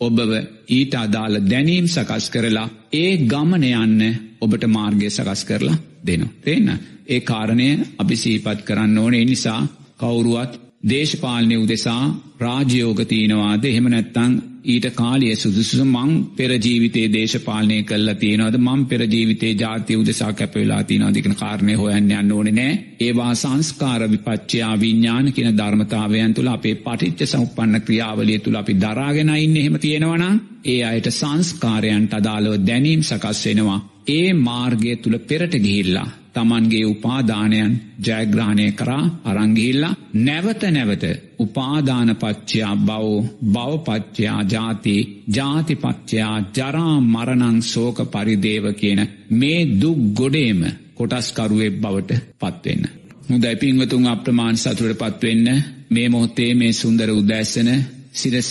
ඔබව ඊට අදාළ දැනීම් සකස් කරලා ඒ ගමන යන්න ඔබට මාර්ගය සකස් කරලා දෙනු. තේන්න ඒ කාරණය අපි සීපත් කරන්න ඕනේ. නිසා කවුරුවත් දේශපාලනය උදෙසා රාජයෝග තියනවාද? එහෙම නැත්තං ඊට කාලිය සුදුසු මං පෙරජීවිතේ දේශපාලනය කල්ලා තියෙනවද? මං පෙරජීවිතේ ජාතිය උදෙසා කැපවෙලා තියනවාදිකන කාරණය හොයන්න යන්න ඕන නෑ. ඒවා සංස්කාර විපච්චයා විඤ්ඥාන කියන ධර්මතාවයන් තුළ අපේ පටිච්ච සම්පන්න ක්‍රියාවලිය තුළ අපි දරාගෙන ඉන්න. එහෙම තියෙනවනම් ඒ අයට සංස්කාරයන්ට අදාළව දැනීම් සකස් වෙනවා. ඒ මාර්ගය තුළ පෙරට ගිහිල්ලා තමන්ගේ උපාදානයන් ජයග්‍රහණය කරා අරංගිල්ලා නැවත නැවත උපාදානපච්චයා බව බවපච්චයා ජාති ජාතිපච්චයා ජරා මරණං සෝක පරිදේව කියන මේ දුක් ගොඩේම කොටස්කරුවෙක් බවට පත්වෙන්න. මුදයි පින්වතුන් අප්‍රමාණ සතුරට පත්වෙන්න මේ මොහොත්තේ මේ සුන්දර උදැස්සන සිරස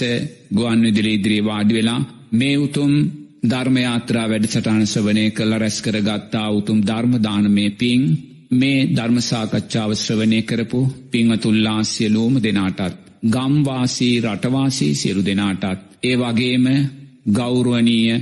ගුවන් විදිලි ඉදිරී වාඩි වෙලා මේ උතුම් ධර්මයාත්‍රා වැඩසටාන සවනය කළ රැස් කර ගත්තා උතුම් ධර්මදානමය පින් මේ ධර්මසාකච්ඡාව ශ්‍රවණය කරපු පිංවතුල්ලා සියලූම දෙනාටත්. ගම්වාසී රටවාසී සියලු දෙනාටත්. ඒ වගේම ගෞරුවනීය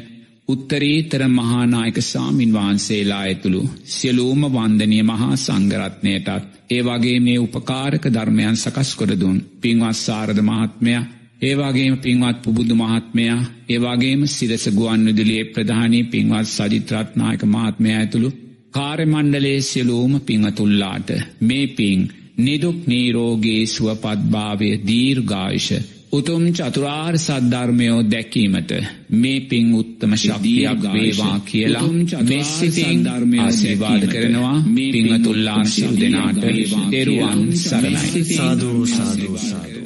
උත්තරීතර මහානායක සාමීන් වහන්සේලා ඇතුළු සියලූම වන්දනය මහා සංගරත්නයටත් ඒ වගේ මේ උපකාරක ධර්මයන් සකස් කොරදුන් පින්වත් සාරධ මහත්මය ඒවාගේම පින්වත් පුබුදු මහත්මයා ඒවාගේම සිරස ගුවන් විදුලියේ ප්‍රධානී පින්වත් සජිත්‍රත්නායක මහත්මය ඇතුළු කාර්යමණ්ඩලේ සියලූම පිංහතුල්ලාට මේ පින් නිදුක් නීරෝගේ සුවපත්භාවය දීර්ගායිෂ උතුම් චතුරාර් සද්ධර්මයෝ දැකීමට මේ පින් උත්තම ශක්තියක් වේවා කියලා මෙස්සිතින් ආශීවාද කරනවා. පිංහතුල්ලාන් සිල් දෙනාට දෙරුවන් සරණයි. සාධූ සාධූ සාධ